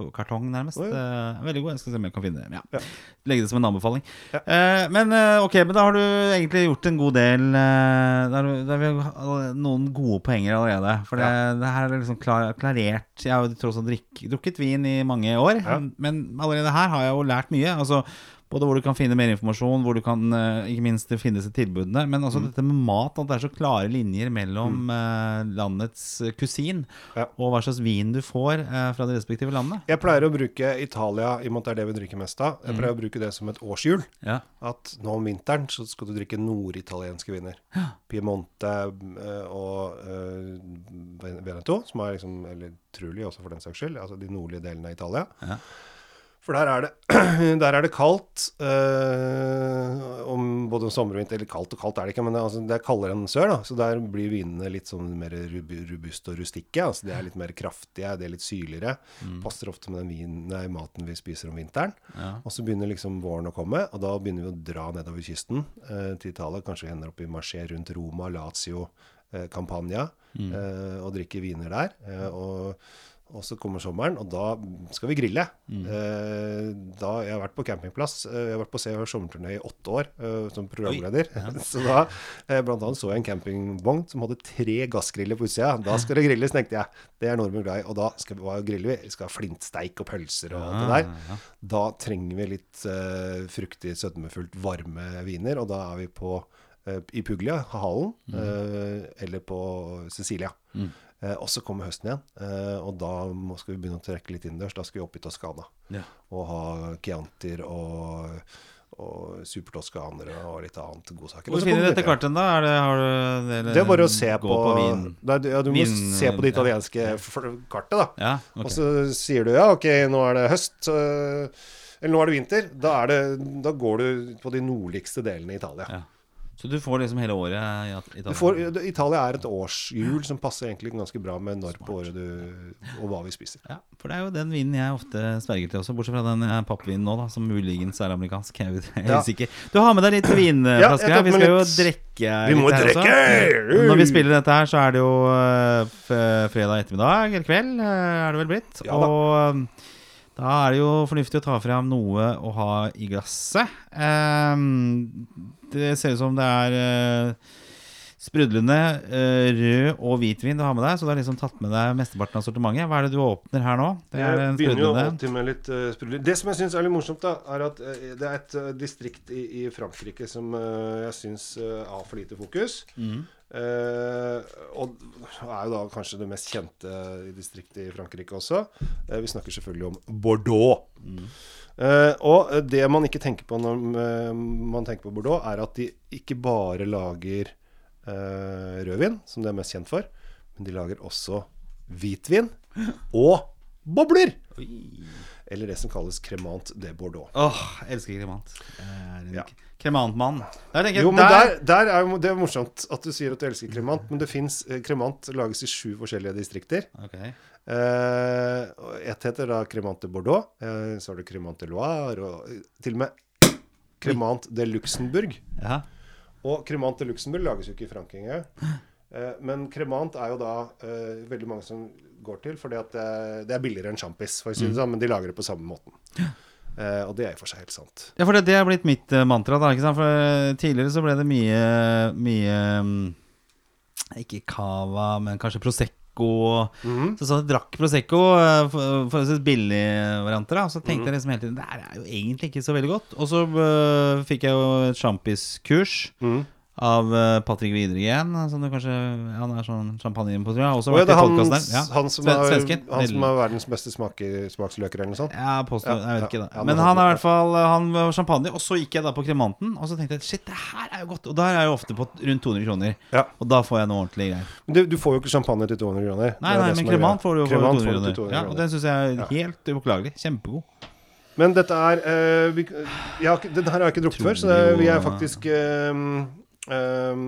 pappkartong nærmest. Oi. Eh, veldig god. Jeg skal se om jeg kan finne det. Ja. Ja. Legge det som en anbefaling. Ja. Eh, men eh, ok, men da har du egentlig gjort en god del eh, Da har du- har vi noen gode poenger allerede. For det, det her er liksom klar, klarert Jeg har jo tross alt drukket vin i mange år, Ja. men allerede her har jeg jo lært mye. Altså både hvor du kan finne mer informasjon, hvor du kan eh, ikke minst finne seg tilbudene. Men Mm. også dette med mat, at det er så klare linjer mellom eh, landets eh, kusin Ja. og hva slags vin du får eh, fra det respektive landet. Jeg pleier å bruke Italia, i og med at det er det vi drikker mest av. Jeg pleier å bruke det som et årshjul. Ja. At nå om vinteren så skal du drikke norditalienske viner. Piemonte eh, og eh, Veneto, som er liksom Eller Truli også, for den saks skyld. Altså de nordlige delene av Italia. Ja. For der er det, der er det kaldt eh, om både sommer og vinter. Eller kaldt og kaldt er det ikke, men det, altså, det er kaldere enn sør. da Så der blir vinene litt sånn mer rub robuste og rustikke. Altså De er litt mer kraftige, de er litt syrligere. Passer ofte med den vinen, nei, maten vi spiser om vinteren. Ja. Og så begynner liksom våren å komme, og da begynner vi å dra nedover kysten eh, til Italia. Kanskje vi ender opp i Marché rundt Roma, Lazio, eh, Campania, eh, og drikker viner der. Eh, og, og så kommer sommeren, og da skal vi grille. Mm. da, jeg har vært på campingplass. Eh, jeg har vært på Se og Hør sommerturné i åtte år eh, som programleder. så da eh, blant annet så jeg en campingvogn som hadde tre gassgriller på utsida. Da skal det grilles, tenkte jeg. Det er nordmenn glad i. Og da skal vi, hva griller vi? Vi skal ha flintsteik og pølser og alt det der. Da trenger vi litt uh, fruktig, sødmefullt, varme viner, og da er vi på uh, i Puglia, Hallen, uh, eller på Cecilia. Eh, og så kommer høsten igjen, eh, og da skal vi begynne å trekke litt innendørs. Da skal vi opp i Toskana Ja. og ha Chiantier og, og supertoskanere og litt annet godsaker. Hvor finner du dette kartet, da? Er det, har du, eller, Det er bare å se på, på, vin? Du- ja, du må vin- se på det italienske ja. kartet, da. Ja, okay. Og så sier du ja, ok, nå er det høst, eller nå er det vinter. Da, er det, da går du på de nordligste delene i Italia. Ja. Så du får liksom hele året i Italia? Får, Italia er et årshjul som passer egentlig ganske bra med når på året du Og hva vi spiser. Ja, for det er jo den vinen jeg ofte sverger til også, bortsett fra den eh, pappvinen nå, da, som muligens er amerikansk. Jeg er Ja. sikker. Du har med deg litt vinflasker ja, her. Vi skal jo litt- drikke Vi må litt drikke! også. Når vi spiller dette her, så er det jo eh, fredag ettermiddag, eller kveld, eh, er det vel blitt. Ja da. og da er det jo fornuftig å ta frem noe å ha i glasset. Ehm, det ser ut som det er eh, sprudlende eh, rød og hvitvin du har med deg, så du har liksom tatt med deg mesteparten av sortimentet. Hva er det du åpner her nå? Det er Jeg begynner jo sprudlende alltid med litt uh, sprudler. Det som jeg syns er litt morsomt, da, er at eh, det er et eh, distrikt i, i Frankrike som eh, jeg syns eh, har for lite fokus. Mm. Eh, og er jo da kanskje det mest kjente distriktet i Frankrike også. Eh, vi snakker selvfølgelig om Bordeaux. Eh, og det man ikke tenker på når man tenker på Bordeaux, er at de ikke bare lager rødvin, som de er mest kjent for, men de lager også hvitvin og bobler. Eller det som kalles cremant de Bordeaux. Åh, jeg elsker cremant. Ja. kremantmann. Der Jo, men der, der, er Det er morsomt at du sier at du elsker kremant, men det fins Kremant lages i sju forskjellige distrikter. Okay. Eh, Ett heter da Cremant de Bordeaux. Eh, så har du Cremant de Loire, og eh, til og med Cremant de Luxembourg. Ja. Og Cremant de Luxembourg lages jo ikke i Frankrike. Eh, men Cremant er jo da eh, veldig mange som går til, For det, det er billigere enn sjampis, for å si det sånn, men de lager det på samme måten. Uh, og det er i for seg helt sant. Ja, for det, det er blitt mitt eh, mantra. da, ikke sant? For eh, Tidligere så ble det mye, mye mm, Ikke cava, men kanskje Prosecco. Mhm. Så sånn jeg drakk Prosecco, for- forholdsvis billige varianter. da Så tenkte Mhm. jeg liksom hele tiden Det her er jo egentlig ikke så veldig godt. Og så uh, fikk jeg jo et sjampiskurs Mhm. Av eh, Patrick Widergren. Som du kanskje Han er sånn champagneimportør. Har også oh, ja, det er han. Ja. han, som er, han som er verdens beste smake, smaksløker, eller noe sånt. Ja, påstår, Ja, jeg vet ikke det. Men han er i hvert fall Han var champagne, og så gikk jeg da på kremanten, og så tenkte jeg shit, det her er jo godt. Og der er jeg jo ofte på rundt 200 kroner. Ja. Og da får jeg noe ordentlig greier. Du, du får jo ikke champagne til 200 kroner. Nei, nei, men kremant får du jo for Kremant 200 kroner. Ja, og den syns jeg er helt upåklagelig. Kjempegod. Men dette er eh, vi, jeg har, Den her har jeg ikke drukket før, så det, vi er faktisk ehm, ehm,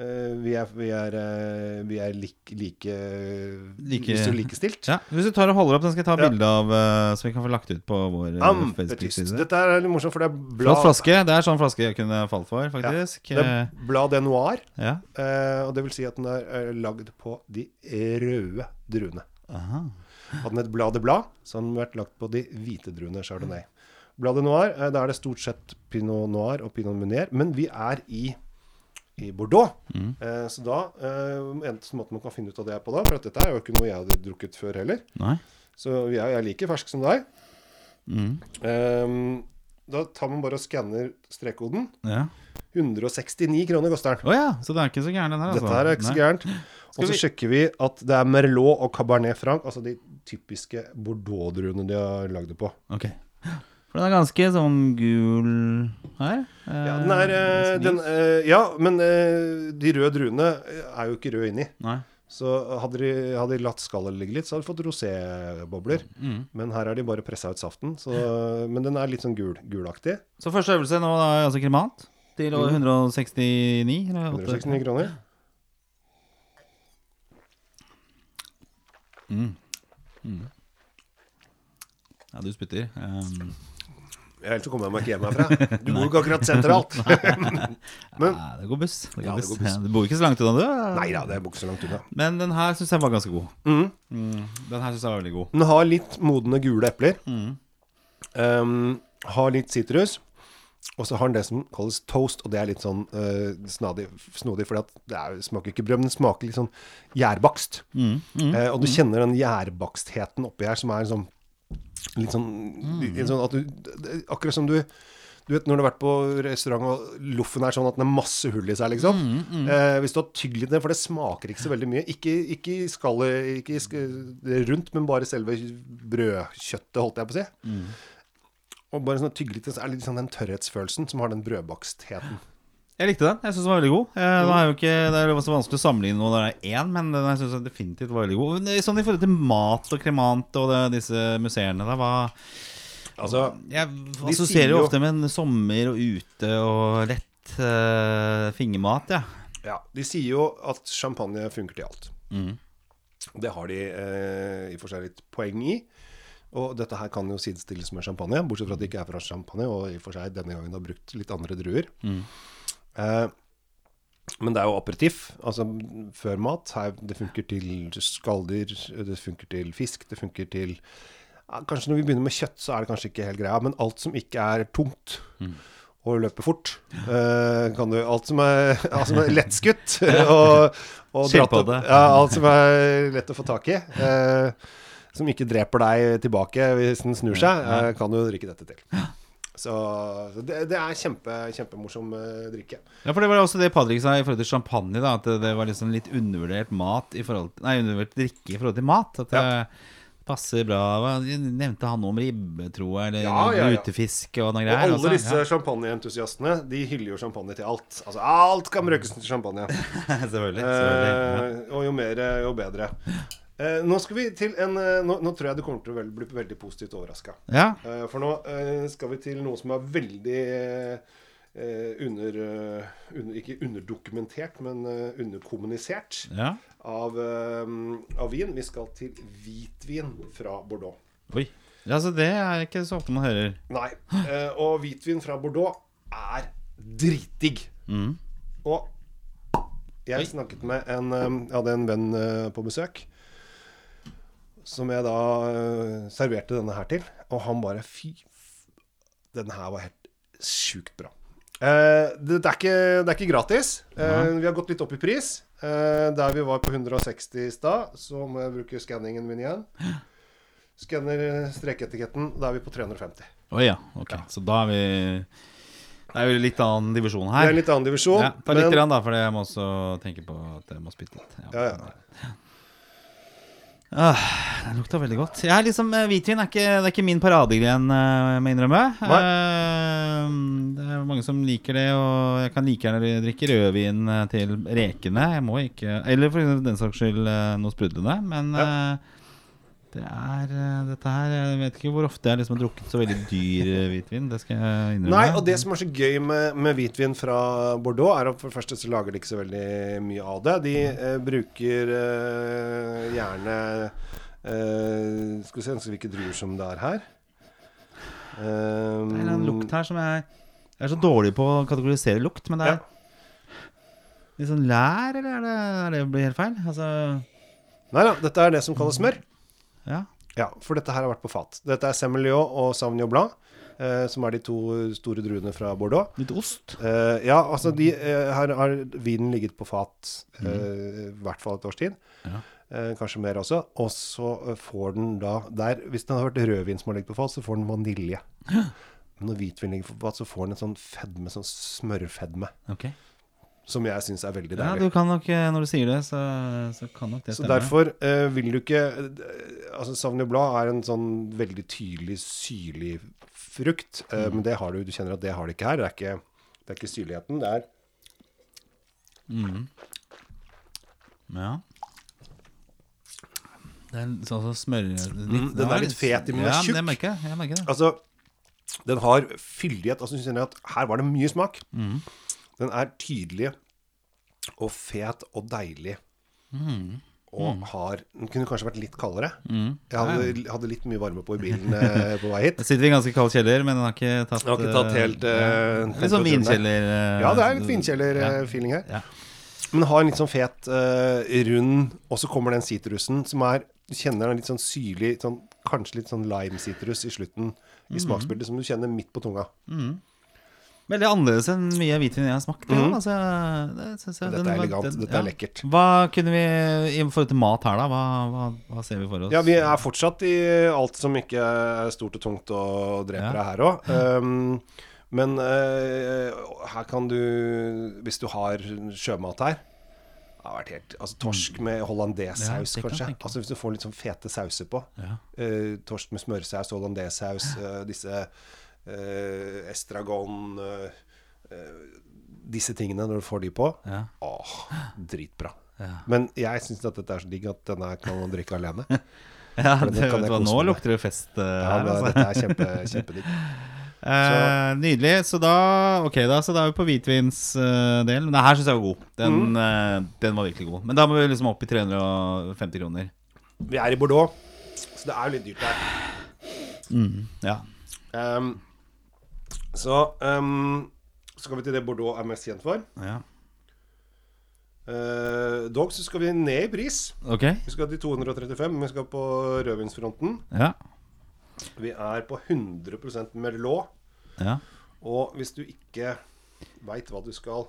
uh, vi er, vi er, uh, vi er lik, like, Like- Hvis du er likestilt. Ja, Hvis du tar og holder opp, den skal jeg ta Ja. bilde av, uh, så vi kan få lagt ut på vår eh, Facebook-side. Dette er litt morsomt, for det er blad Flott flaske. Det er sånn flaske jeg kunne falt for, faktisk. det er blad de noir. Eh, Ja. eh, og det vil si at den er eh, lagd på de røde druene. Aha. Hadde den et blad de blad, så hadde den vært lagt på de hvite druene chardonnay. Bladet noir, eh, da er det stort sett pinot noir og pinot meunier, men vi er i, i Bordeaux. Mm. Eh, så da eh, eneste måten man kan finne ut av det er på da, for at dette er jo ikke noe jeg hadde drukket før heller, Nei. så jeg, jeg er like fersk som deg. Mm. Eh, da tar man bare og skanner strekkoden. Ja. 169 kroner koster den. Oh ja, så det er ikke så gærent, den her. Altså. Dette her er ikke så gærent. Og så vi- sjekker vi at det er Merlot og Cabernet Franc, altså de typiske Bordeaux-druene de har lagd det på. Ok. For den er ganske sånn gul her. Eh, Ja, den er, eh, den, eh, ja men eh, de røde druene er jo ikke røde inni. Nei. Så hadde de, hadde de latt skallet ligge litt, så hadde de fått rosébobler. Mm. Men her har de bare pressa ut saften. Så, men den er litt sånn gul, gulaktig. Så første øvelse nå er altså kremant til Mm. 169 eller 169 kroner. Ja, du spytter. Um, Ellers så kommer jeg meg ikke hjem herfra. Du bor jo ikke akkurat sentralt. Men nei, det går buss. Det går Ja, det buss. går buss. Du bor ikke så langt unna, du? Nei da, det bor ikke så langt unna. Men den her syns jeg var ganske god. Mm. Mm, den her syns jeg var veldig god. Den har litt modne gule epler. Mm. Um, har litt sitrus. Og så har den det som kalles toast, og det er litt sånn uh, snadig, snodig, for det er, smaker ikke brød, men det smaker litt sånn gjærbakst. Mm, mm. Eh, og du kjenner den gjærbakstheten oppi her, som er sånn litt sånn, litt sånn at du Akkurat som du du vet når du har vært på restaurant og loffen er sånn at den har masse hull i seg, liksom. Eh, hvis du har tygd litt ned, for det smaker ikke så veldig mye. Ikke, ikke skallet, ikke sk rundt, men bare selve brødkjøttet, holdt jeg på å si. Og bare sånn tygge litt, så er det litt sånn den tørrhetsfølelsen som har den brødbakstheten. Jeg likte den. Jeg syns den var veldig god. Eh, nå er jo ikke, det er jo så vanskelig å sammenligne noe der det er én, men den jeg synes definitivt var veldig god. Eh, Sånn i forhold til mat og kremant og det, disse museene, der, hva Altså, Jeg assosierer jo ofte med en sommer og ute og lett uh, fingermat, ja. Ja, De sier jo at champagne funker til alt. Mm. Det har de eh, i og for seg litt poeng i. Og dette her kan jo sidestilles med champagne, bortsett fra at det ikke er fra champagne, og i og for seg denne gangen har brukt litt andre druer. Eh, men det er jo aperitiff, altså før mat. Her, det funker til skalldyr, det funker til fisk, det funker til ja, Kanskje når vi begynner med kjøtt, så er det kanskje ikke helt greia, men alt som ikke er tungt og løper fort, eh, kan du Alt som er, alt som er lettskutt og, og dratt opp- Ja, alt som er lett å få tak i. Eh, som ikke dreper deg tilbake hvis den snur seg, eh, kan du drikke dette til. Så det, det er kjempe, kjempemorsom eh, drikke. Ja, for det var også det Patrick sa i forhold til champagne. da At det, var liksom litt undervurdert mat i forhold til, Nei, undervurdert drikke i forhold til mat. At det passer bra Nevnte han noe om ribbe, tror jeg? Eller Ja, ja, ja. lutefisk og noe Og alle også? disse champagneentusiastene De hyller jo champagne til alt. Altså alt kan brukes til champagne. Selvfølgelig. selvfølgelig. Eh, og jo mer, jo bedre. Eh, nå skal vi til en eh, nå, nå tror jeg du kommer til å bli veldig positivt overraska. Ja. Eh, for nå eh, skal vi til noe som er veldig eh, under, eh, under Ikke underdokumentert, men underkommunisert ja. av, av vin. Vi skal til hvitvin fra Bordeaux. Oi. Ja, så det er ikke så ofte man hører. Nei. Og hvitvin fra Bordeaux er dritdigg. Mm. Og jeg snakket med en Jeg hadde en venn på besøk. Som jeg da uh, serverte denne her til. Og han bare Fy den her var helt sjukt bra. Uh, det, det, er ikke, det er ikke gratis. Eh, vi har gått litt opp i pris. Der vi var på 160 i stad, så må jeg bruke skanningen min igjen. Skanner strekeetiketten. Da er vi på 350. Oh, ja, ok. Så da er vi Det er jo litt annen divisjon her. Det er en litt annen divisjon. Ja, ta litt men- grann da, for jeg må også tenke på at jeg må spytte litt. Ja, ja. Ah, det lukta veldig godt. Jeg er liksom, eh, Hvitvin er ikke, det er ikke min paradegren, jeg må innrømme. Uh, det er mange som liker det, og jeg kan like gjerne drikke rødvin eh, til rekene. Jeg må ikke Eller for den saks skyld eh, noe sprudlende. Men eh, det er eh, dette her Jeg vet ikke hvor ofte jeg liksom har drukket så veldig dyr eh, hvitvin. Det skal jeg innrømme. Nei, og det som er så gøy med, med hvitvin fra Bordeaux, er at for det første så lager de ikke så veldig mye av det. De eh, bruker eh, gjerne eh, Skal vi se hvilke druer som det er her. Det er en Um, lukt her som jeg Jeg er så dårlig på å kategorisere lukt, men det er litt sånn lær, eller er det, er det blir helt feil? Altså Nei da, dette er det som kalles smør. Ja. Ja, for dette her har vært på fat. Dette er Semillot og Sauvignon Blanc, eh, som er de to store druene fra Bordeaux. Litt ost. Eh, ja, altså de, eh, her har vinen ligget på fat eh, i hvert fall et års tid. Ja. Eh, kanskje mer også. Og så eh, får den da der, Hvis den har vært rødvin som har ligget på fat, så får den vanilje. Men når hvitvin ligger på fat, så får den en sånn fedme, sånn smørfedme. Ok. Som jeg syns er veldig Ja, du kan nok, eh, når du sier det, så, så kan nok det Så derfor eh, vil du ikke eh, Altså Sauvignon Blad er en sånn veldig tydelig syrlig frukt. eh, Mm. Men det har du, du kjenner at det har det ikke her. Det er ikke, det er ikke syrligheten. Det er Ja. Det er sånn som smører litt, Mm, den er litt fet i, men den er ja, tjukk. det merker jeg. jeg merker det. Altså, den har fyldighet. Altså, du kjenner at her var det mye smak. Mm. Den er tydelig og fet og deilig. Mm. Og har Den kunne kanskje vært litt kaldere. Mm. Jeg hadde, hadde litt mye varme på i bilen eh, på vei hit. Jeg sitter i ganske kald kjeller, men den har ikke tatt Den har ikke tatt helt, ja. Litt sånn vinkjeller. Uh, Ja, det er litt vinkjeller-feeling her. Ja. Men har en litt sånn fet, uh, rund Og så kommer den sitrusen som er Du kjenner den litt sånn syrlig, sånn, kanskje litt sånn lime-sitrus i slutten i mm. smaksbildet, som du kjenner midt på tunga. Veldig annerledes enn mye hvitvin jeg har smakt. ja. Altså, det jeg, Dette den er elegant, den- dette er lekkert. Hva kunne vi i forhold til mat her, da? Hva, hva, hva ser vi for oss? Ja, vi er fortsatt i alt som ikke er stort og tungt og dreper deg her òg. Um, men uh, her kan du, hvis du har sjømat her det har vært helt, altså Torsk med hollandésaus, Ja, kanskje. Altså Hvis du får litt sånn fete sauser på. Ja. Uh, torsk med smørsaus, hollandésaus, uh, disse eh, estragon eh, eh, Disse tingene, når du får de på. Ja. Åh, dritbra. Ja. Men jeg syns at dette er så digg at denne kan man drikke alene. Ja, det, det vet du hva, nå med. lukter det fest uh, Ja, her, altså. Dette er kjempe, kjempedigg. Eh, nydelig. Så da Ok, da Så da er vi på hvitvinsdelen. Den her syns jeg var god. Den, eh, den var virkelig god. Men da må vi liksom opp i 350 kroner. Vi er i Bordeaux, så det er jo litt dyrt der. Ja. Ehm, så ehm, skal vi til det Bordeaux er mest kjent for. ja. Uh, dog så skal vi ned i pris. Ok. Vi skal til 235, men vi skal på rødvinsfronten. Ja. Vi er på 100% Merlot. Ja. Og hvis du ikke veit hva du skal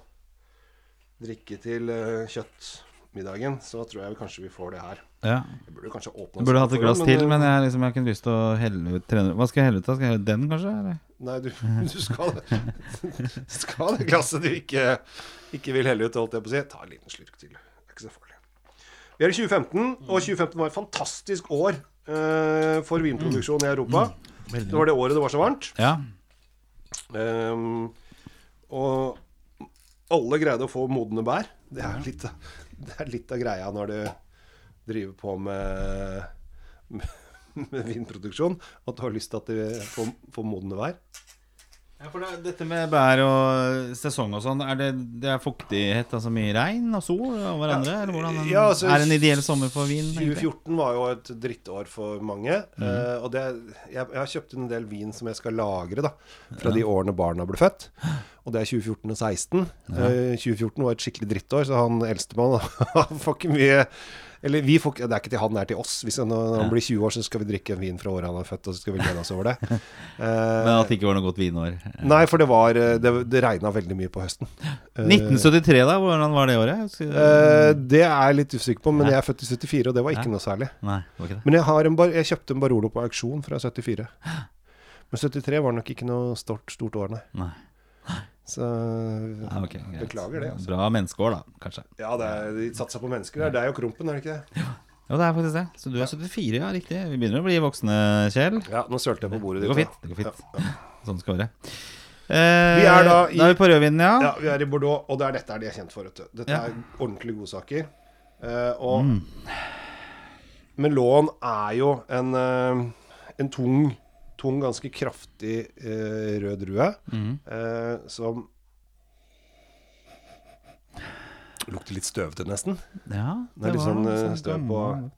drikke til eh, kjøttmiddagen, så tror jeg kanskje vi får det her. Ja. Jeg burde kanskje åpne burde hatt et glass til, men jeg, liksom, jeg har ikke lyst til å helle ut 300 Hva skal jeg helle ut da? Skal jeg helle den, kanskje? Eller? Nei, du, du skal, skal det glasset du ikke, ikke vil helle ut, holdt jeg på å si. Ta en liten slurk til. Det er ikke så farlig. Vi er i 2015, og 2015 var et fantastisk år uh, for vinproduksjon i Europa. Det var det året det var så varmt. Ja. Um, og alle greide å få modne bær. Det er litt, det er litt av greia når du driver på med, med, med vinproduksjon. At du har lyst til at det får, får modne vær? Ja, for det, Dette med bær og sesong og sånn, er det, det er fuktighet, altså mye regn og sol og hverandre? eller hvordan Ja, altså, er det en ideell sommer for vin? 2014 var jo et drittår for mange. eh, og det, jeg, jeg har kjøpt en del vin som jeg skal lagre da fra de årene barna ble født. Og det er 2014 og 2016. Uh, 2014 var et skikkelig drittår, så han eldstemann får ikke mye Eller vi får Det er ikke til han, det er til oss. Hvis han, han blir 20 år, så skal vi drikke en vin fra året han er født, og så skal vi glede oss over det. uh, Men at det ikke var noe godt vinår. nei, for det var eh, Det, det regna veldig mye på høsten. Eh, 1973, da? Hvordan var det året? eh, det er jeg litt usikker på, men jeg er født i 74, og det var ikke Ja. noe særlig. Nei. Men jeg, har en bar jeg kjøpte en Barolo på auksjon fra 74. Men 73 var nok ikke noe stort, stort år, nei. Nei. Så Ja, okay, beklager det. Altså. Bra menneskeår, da, kanskje. Ja, det er, de satsa på mennesker. Det er og Krompen, er det ikke det? Ja, det er faktisk det. Så du er 74, ja, riktig. Vi begynner å bli voksne, Kjell. Ja, nå sølte jeg på bordet Det går fint. det går fint Ja, Sånn skal det være. Eh, Vi er da i- Da er vi på rødvinen, ja. ja, vi er i Bordeaux, og det er dette er de er kjent for. Vet du. Dette er ordentlig godsaker. Eh, og Mm. Melon er jo en, eh, en tung, tung, ganske kraftig eh, rød drue mm. eh, som Lukter litt støvete, nesten. ja Det er litt sånn, eh, støv på-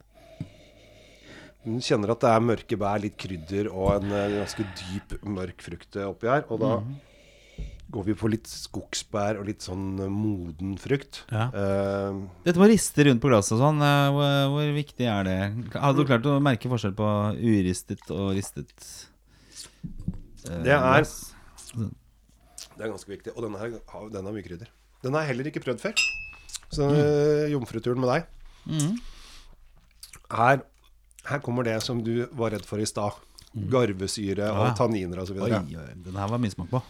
Du kjenner at det er mørke bær, litt krydder og en eh, ganske dyp, mørk frukt eh, oppi her. Og da mm. går vi på litt skogsbær og litt sånn eh, moden frukt. Ja. Eh, Dette med å riste rundt på glasset og sånn, hvor, hvor viktig er det? Hadde du klart å merke forskjell på uristet og ristet? Eh, Det er- det er ganske viktig. Og denne her har, den har mye krydder. Den har jeg heller ikke prøvd før. Så mm. jomfruturen med deg. mm. Her, her kommer det som du var redd for i stad. Garvesyre og ja. tanniner osv. Den her var mye smak på.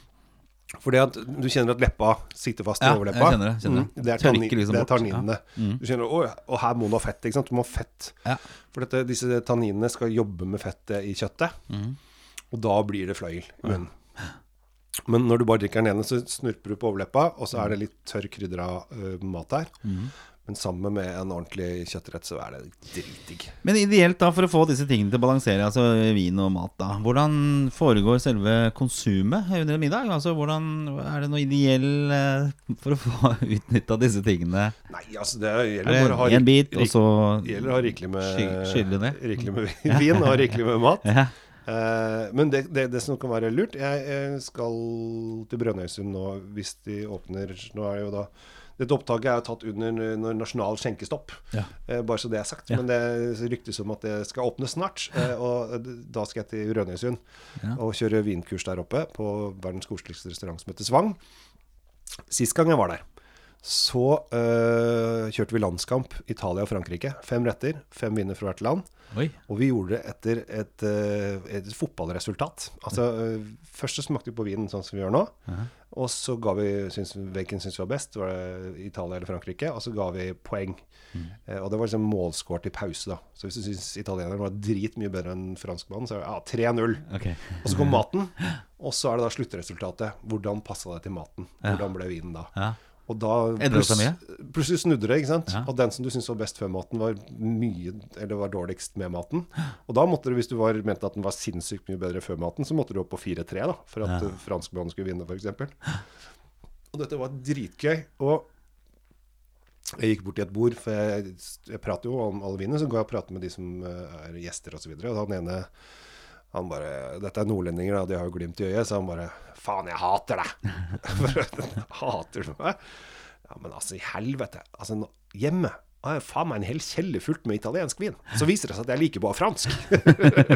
Fordi at du kjenner at leppa sitter fast i Ja, overleppa. jeg kjenner det, kjenner det. Mm, det er, tannin, liksom det er tanninene. ja. Mm. Du kjenner, «Å, Og her må du ha fett. ikke sant? Du må ha fett. Ja. For dette, disse tanninene skal jobbe med fettet i kjøttet. Mhm. Og da blir det fløyel i munnen. Men når du bare drikker den ene, så snurper du på overleppa, og så er det litt tørr krydra uh, mat der. Mm. Men sammen med en ordentlig kjøttrett, så er det dritdigg. Men ideelt da, for å få disse tingene til å balansere, altså vin og mat, da. Hvordan foregår selve konsumet under en middag? Altså, hvordan Er det noe ideell eh, for å få utnytta disse tingene? Nei, altså det Er gjelder bare å ha rik- bit, og gjelder å ha rikelig med, Sky- skylle rikelig med vin og rikelig med mat. ja. Eh, men det, det, det som kan være lurt Jeg, skal til Brønnøysund nå hvis de åpner Nå er det jo da Dette opptaket er jo tatt under når nasjonal skjenkestopp, Ja. eh, bare så det er sagt. Ja. Men det ryktes om at det skal åpne snart. Eh, og da skal jeg til Brønnøysund Ja. og kjøre vinkurs der oppe på verdens koseligste restaurant som heter Svang. Sist gang jeg var der, så eh, kjørte vi landskamp Italia og Frankrike. Fem retter, fem viner fra hvert land. Oi. Og vi gjorde det etter et, et, et fotballresultat. Altså, eh, først så smakte vi på vinen sånn som vi gjør nå. Ja. Og så ga vi syns, syns vi var best. Var det Italia eller Frankrike? Og så ga vi poeng. Eh, og det var liksom målscore til pause, da. Så hvis du syns italieneren var dritmye bedre enn franskmannen, så er det ja, 3-0. Okay. Og så kom maten. Og så er det da sluttresultatet. Hvordan passa det til maten? Hvordan ble vinen da? Ja. Og da plutselig snudde det, ikke sant. Ja. Og den som du syntes var best før maten, var mye Eller var dårligst med maten. Og da måtte du, hvis du var, mente at den var sinnssykt mye bedre før maten, så måtte du opp på 4-3, da, for at Ja. ja. franskmannen skulle vinne, f.eks. Og dette var dritgøy. Og jeg gikk bort til et bord, for jeg, jeg prater jo om alle vinene, så går jeg og prater med de som eh, er gjester osv. Og, så videre, og han ene han bare Dette er nordlendinger, da, de har jo glimt i øyet, så han bare Faen, jeg hater deg! hater du meg? Ja, men altså, i helvete. Altså, hjemme har jeg faen meg en hel kjeller fullt med italiensk vin. Så viser det seg at jeg liker bare fransk.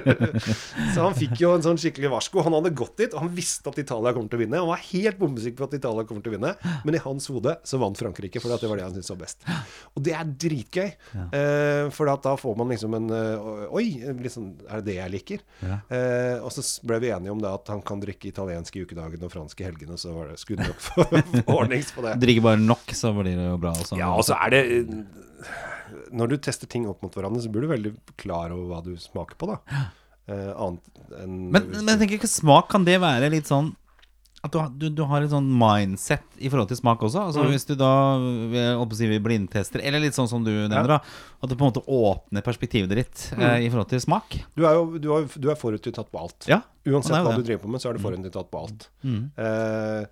så han fikk jo en sånn skikkelig varsko. Han hadde gått dit, og han visste at Italia kommer til å vinne. Han var helt bombesikker på at Italia kommer til å vinne, men i hans hode så vant Frankrike, for det var det han syntes var best. Og det er dritgøy, eh, for da får man liksom en eh, Oi, liksom, er det det jeg liker? Ja. Eh, og så ble vi enige om det at han kan drikke italiensk i ukedagene og fransk i helgene, så var det skulle nok få få ordnings på det. Drikker bare nok, så blir det jo bra. Også. Ja, og så er det Når du tester ting opp mot hverandre, så blir du veldig klar over hva du smaker på, da. Eh, annet enn men, men jeg tenker ikke smak, kan det være litt sånn at du, du, du har et sånn mindset i forhold til smak også? Altså Mm. Hvis du da si, vi blindtester, eller litt sånn som du nevner, da at du på en måte åpner perspektivet ditt Mm. eh, i forhold til smak. Du er jo du er, du er forutinntatt på alt. Ja, Uansett hva det. du driver på med, så er du forutinntatt på alt. Mm. Eh,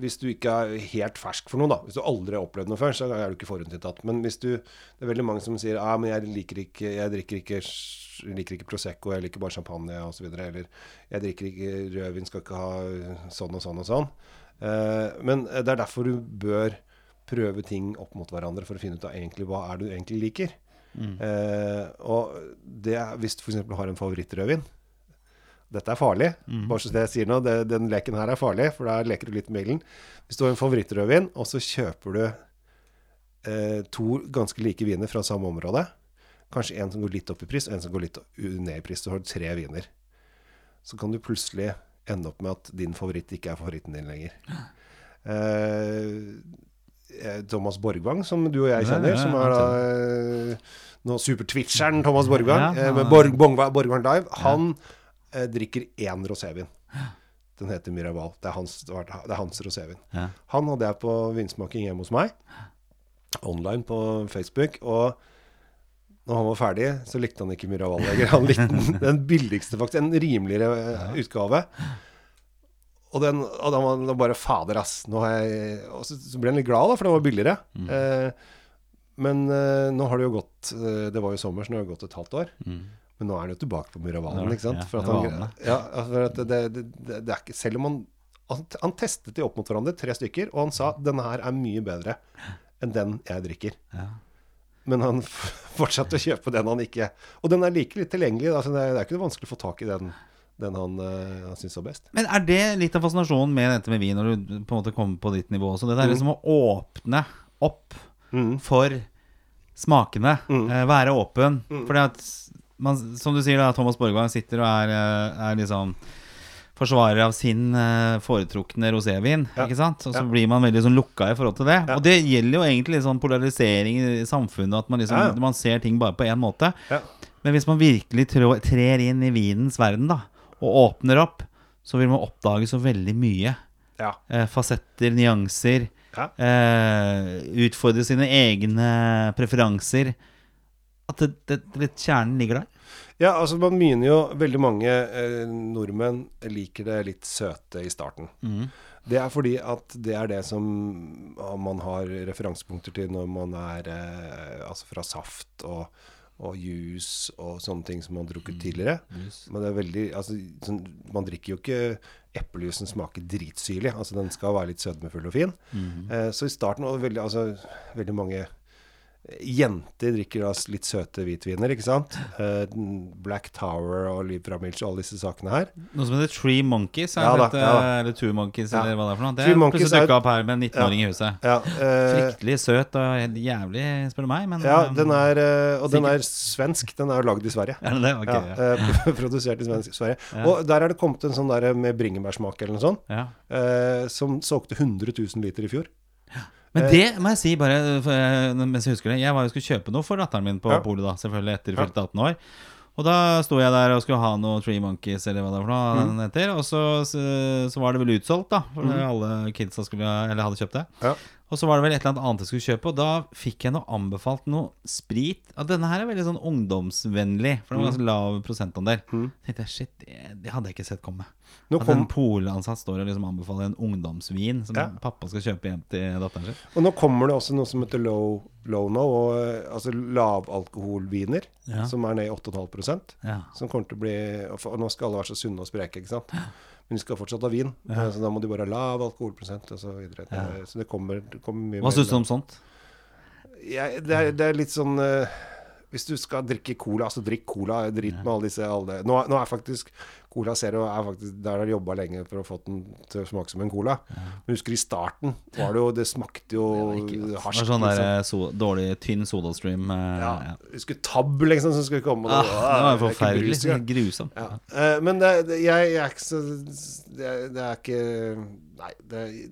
hvis du ikke er helt fersk for noe, da. Hvis du aldri har opplevd noe før, så er du ikke forutinntatt. Men hvis du Det er veldig mange som sier ah, men jeg liker ikke Jeg drikker ikke, jeg liker ikke Prosecco, jeg liker bare champagne osv. Eller jeg drikker ikke rødvin, skal ikke ha sånn og sånn og sånn. Eh, men det er derfor du bør prøve ting opp mot hverandre for å finne ut av egentlig hva er det du egentlig liker. Eh, og det hvis du f.eks. har en favorittrødvin dette er farlig. Bare så det jeg sier nå, det, den leken her er farlig, for da leker du litt med ilden. Hvis du har en favorittrødvin, og så kjøper du eh, to ganske like viner fra samme område, kanskje en som går litt opp i pris, og en som går litt ned i pris, så har du tre viner. Så kan du plutselig ende opp med at din favoritt ikke er favoritten din lenger. Eh, eh, Thomas Borgvang, som du og jeg kjenner, som er da eh, nå super-twitcheren Thomas Borgvang, eh, med Borg, Borgvang Live, han drikker én rosévin. Den heter Miraval. Det er hans, det er hans rosévin. Ja. Han hadde jeg på vinsmaking hjemme hos meg, online på Facebook. Og når han var ferdig, så likte han ikke Miraval lenger. Han likte den, den billigste, faktisk. En rimeligere ja. utgave. Og, den, og da var han bare Fader, ass. Jeg, og så, så ble han litt glad, da, for den var billigere. Eh, men eh, nå har det jo gått eh, Det var jo sommer, så nå har det gått et halvt år. Men nå er han jo tilbake på Muravalen, ikke sant? For han, ja, for at det, det, det, det er ikke Selv om han han, han testet de opp mot hverandre, tre stykker, og han sa denne her er mye bedre enn den jeg drikker. Ja. Men han fortsatte å kjøpe den han ikke Og den er like litt tilgjengelig. Altså det, er, det er ikke vanskelig å få tak i den, den han, uh, han syns var best. Men er det litt av fascinasjonen med dette med vin, når du på en måte kommer på ditt nivå også? Det der liksom å åpne opp Mm. for smakene. Mm. eh, være åpen. For at man, som du sier, da, Thomas Borgvang sitter og er, eh, er liksom forsvarer av sin eh, foretrukne rosévin. Ja. Ikke sant? Og så Ja. blir man veldig sånn lukka i forhold til det. Ja. Og det gjelder jo egentlig sånn polarisering i samfunnet, at man liksom man ser ting bare på én måte. Men hvis man virkelig trå, trer inn i vinens verden, da, og åpner opp, så vil man oppdage så veldig mye. Ja. Eh, fasetter, nyanser. Ja. Eh, utfordre sine egne preferanser. At det, det, litt kjernen ligger der. Ja, altså man begynner jo Veldig mange eh, nordmenn liker det litt søte i starten. Det er fordi at det er det som man har referansepunkter til når man er eh, Altså fra saft og, og juice og sånne ting som man har drukket tidligere. Men det er veldig Altså, sånn, man drikker jo ikke eplejusen smaker dritsyrlig. Altså, den skal være litt sødmefull og fin. Eh, så i starten det veldig Altså, veldig mange Jenter drikker da litt søte hvitviner, ikke sant? Eh, Black Tower og Libra Milch og alle disse sakene her. Noe som heter Tree Monkeys, Ja da, ja da. eller Two Monkeys, Ja. eller hva det er for noe. Det er plutselig dukka opp her med en 19-åring i huset. Ja, eh, Fryktelig søt og jævlig, spør du meg. Men ja eh, den er, uh, og den er svensk. Den er lagd i Sverige. Er det det? Okay, Ja, ja. produsert i svensk, Sverige. Ja. Og der er det kommet en sånn der med bringebærsmak eller noe sånt, ja. som solgte 100 000 liter i fjor. Men det må jeg si, bare for, eh, mens jeg husker det. Jeg var jo skulle kjøpe noe for datteren min på Ja. polet, da, selvfølgelig etter Ja. fylte 18 år. Og da sto jeg der og skulle ha noe Tree Monkeys, eller hva det var Mm. heter. Og så, så, så var det vel utsolgt, da. For alle kidsa skulle, eller hadde kjøpt det. Ja. Og så var det vel et eller annet annet jeg skulle kjøpe, og da fikk jeg noe anbefalt noe sprit. Og denne her er veldig sånn ungdomsvennlig, for det var ganske lav prosentandel. tenkte jeg, shit, det, det hadde jeg ikke sett komme. Nå At kom- en polansatt står og liksom anbefaler en ungdomsvin som Ja. pappa skal kjøpe hjem til datteren sin. Og nå kommer det også noe som heter low, low no, og, eh, altså lavalkoholviner, Ja. som er ned i 8,5 Ja. Som kommer til å bli Og og nå skal alle være så sunne og spreke, ikke sant. Men de skal fortsatt ha vin, ja. så da må de bare ha lav alkoholprosent osv. så ja. Så det kommer, det kommer mye Hva syns du om sånt? jeg, det, er, det er litt sånn eh, Hvis du skal drikke cola, så drikk cola. Drit med alle disse alle. Nå, nå er faktisk Cola Zero er faktisk, Der har de jobba lenge for å få den til å smake som en cola. Men husker i starten var det jo Det smakte jo Det hasj. sånn der liksom. eh, so, dårlig, tynn sodastream. eh, Ja, ja. Husker Tab, liksom, som skulle komme. og Ah, det det var- er forferdelig. brus, ja. Grusom. Ja. Eh, men det, det, jeg, jeg er ikke så det, det er ikke Nei, det,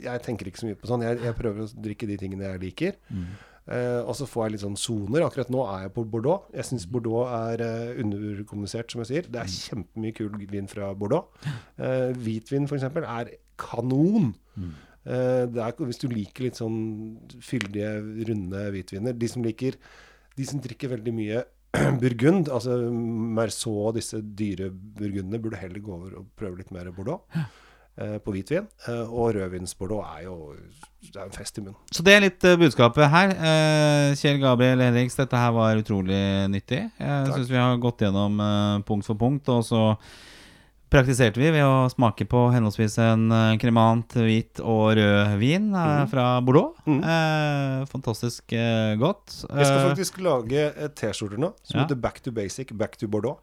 jeg tenker ikke så mye på sånn. Jeg, jeg prøver å drikke de tingene jeg liker. Eh, og så får jeg litt sånn soner. Akkurat nå er jeg på Bordeaux. Jeg syns Bordeaux er uh, underkommunisert, som jeg sier. Det er kjempemye kul vin fra Bordeaux. Uh, hvitvin, f.eks., er kanon. Det er, hvis du liker litt sånn fyldige, runde hvitviner De som liker De som drikker veldig mye burgund, altså Merceau og disse dyre burgundene, burde heller gå over og prøve litt mer Bordeaux på hvitvin. Eh, og rødvins-Bordeaux er jo Det er en fest i munnen. Så det er litt eh, budskapet her. Eh, Kjell Gabriel Henriks, dette her var utrolig nyttig. Jeg syns vi har gått gjennom eh, punkt for punkt, og så praktiserte vi ved å smake på henholdsvis en eh, kremant, hvit og rød vin mm. fra Bordeaux. Eh, fantastisk eh, godt. Jeg skal Eh, faktisk lage T-skjorter nå som Ja. heter Back to Basic, Back to Bordeaux.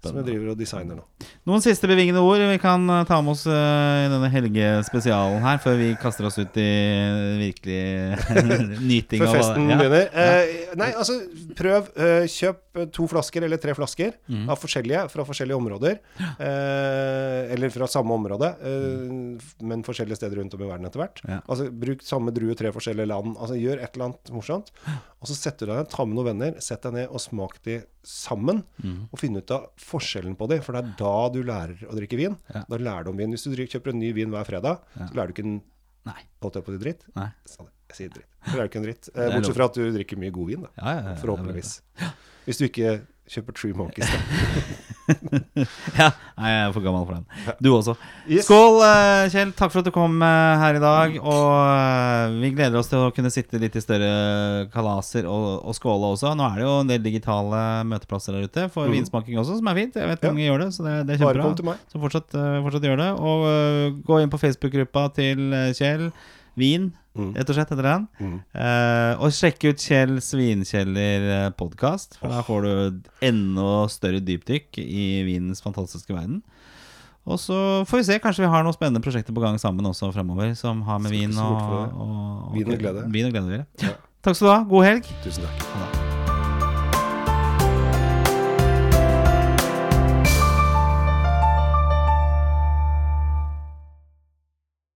Som jeg driver og designer nå. Noen siste bevingende ord vi kan eh, ta med oss eh, i denne helgespesialen her, før vi kaster oss ut i virkelig nyting Før av festen ja. begynner. Eh, nei, altså, prøv. Uh, kjøp eh, to flasker eller tre flasker Mm. av forskjellige fra forskjellige områder. Uh, eller fra samme område, eh, men forskjellige steder rundt om i verden etter hvert. Ja. Altså, bruk samme drue tre forskjellige land. Altså, gjør et eller annet morsomt. Og så setter du deg ned, ta med noen venner, sett deg ned og smak de sammen. Mm. Og finne ut av forskjellen på de, for det er da du lærer å drikke vin. Ja. Da lærer du om vin. Hvis du kjøper en ny vin hver fredag, så lærer du ikke en Nei. Holdt jeg på å si dritt? Nei. Jeg sier dritt. Det er jo ikke en dritt. Eh, bortsett fra at du drikker mye god vin, da. Ja, ja, ja, Forhåpentligvis. Hvis du ikke kjøper Tree Monkeys, da. Ja, nei, jeg er for gammel for den. Du også. Yes. Skål, eh, Kjell. Takk for at du kom eh, her i dag. Og vi gleder oss til å kunne sitte litt i større kalaser og, og skåle også. Nå er det jo en del digitale møteplasser der ute for vinsmaking også, som er fint. Jeg vet Mm. Mange gjør det, så det, det er kjempebra. Så fortsatt, fortsatt gjør det. Og gå inn på Facebook-gruppa til Kjell. Vin, Mm. rett og slett, heter den. Mm. Uh, og sjekk ut Kjell Svinkjeller podkast, for da får du enda større dypdykk i vinens fantastiske verden. Og så får vi se, kanskje vi har noen spennende prosjekter på gang sammen også fremover, som har med vin og, og, og Vin og glede. Vin og glede å gjøre. Ja. Takk skal du ha. God helg. Tusen takk.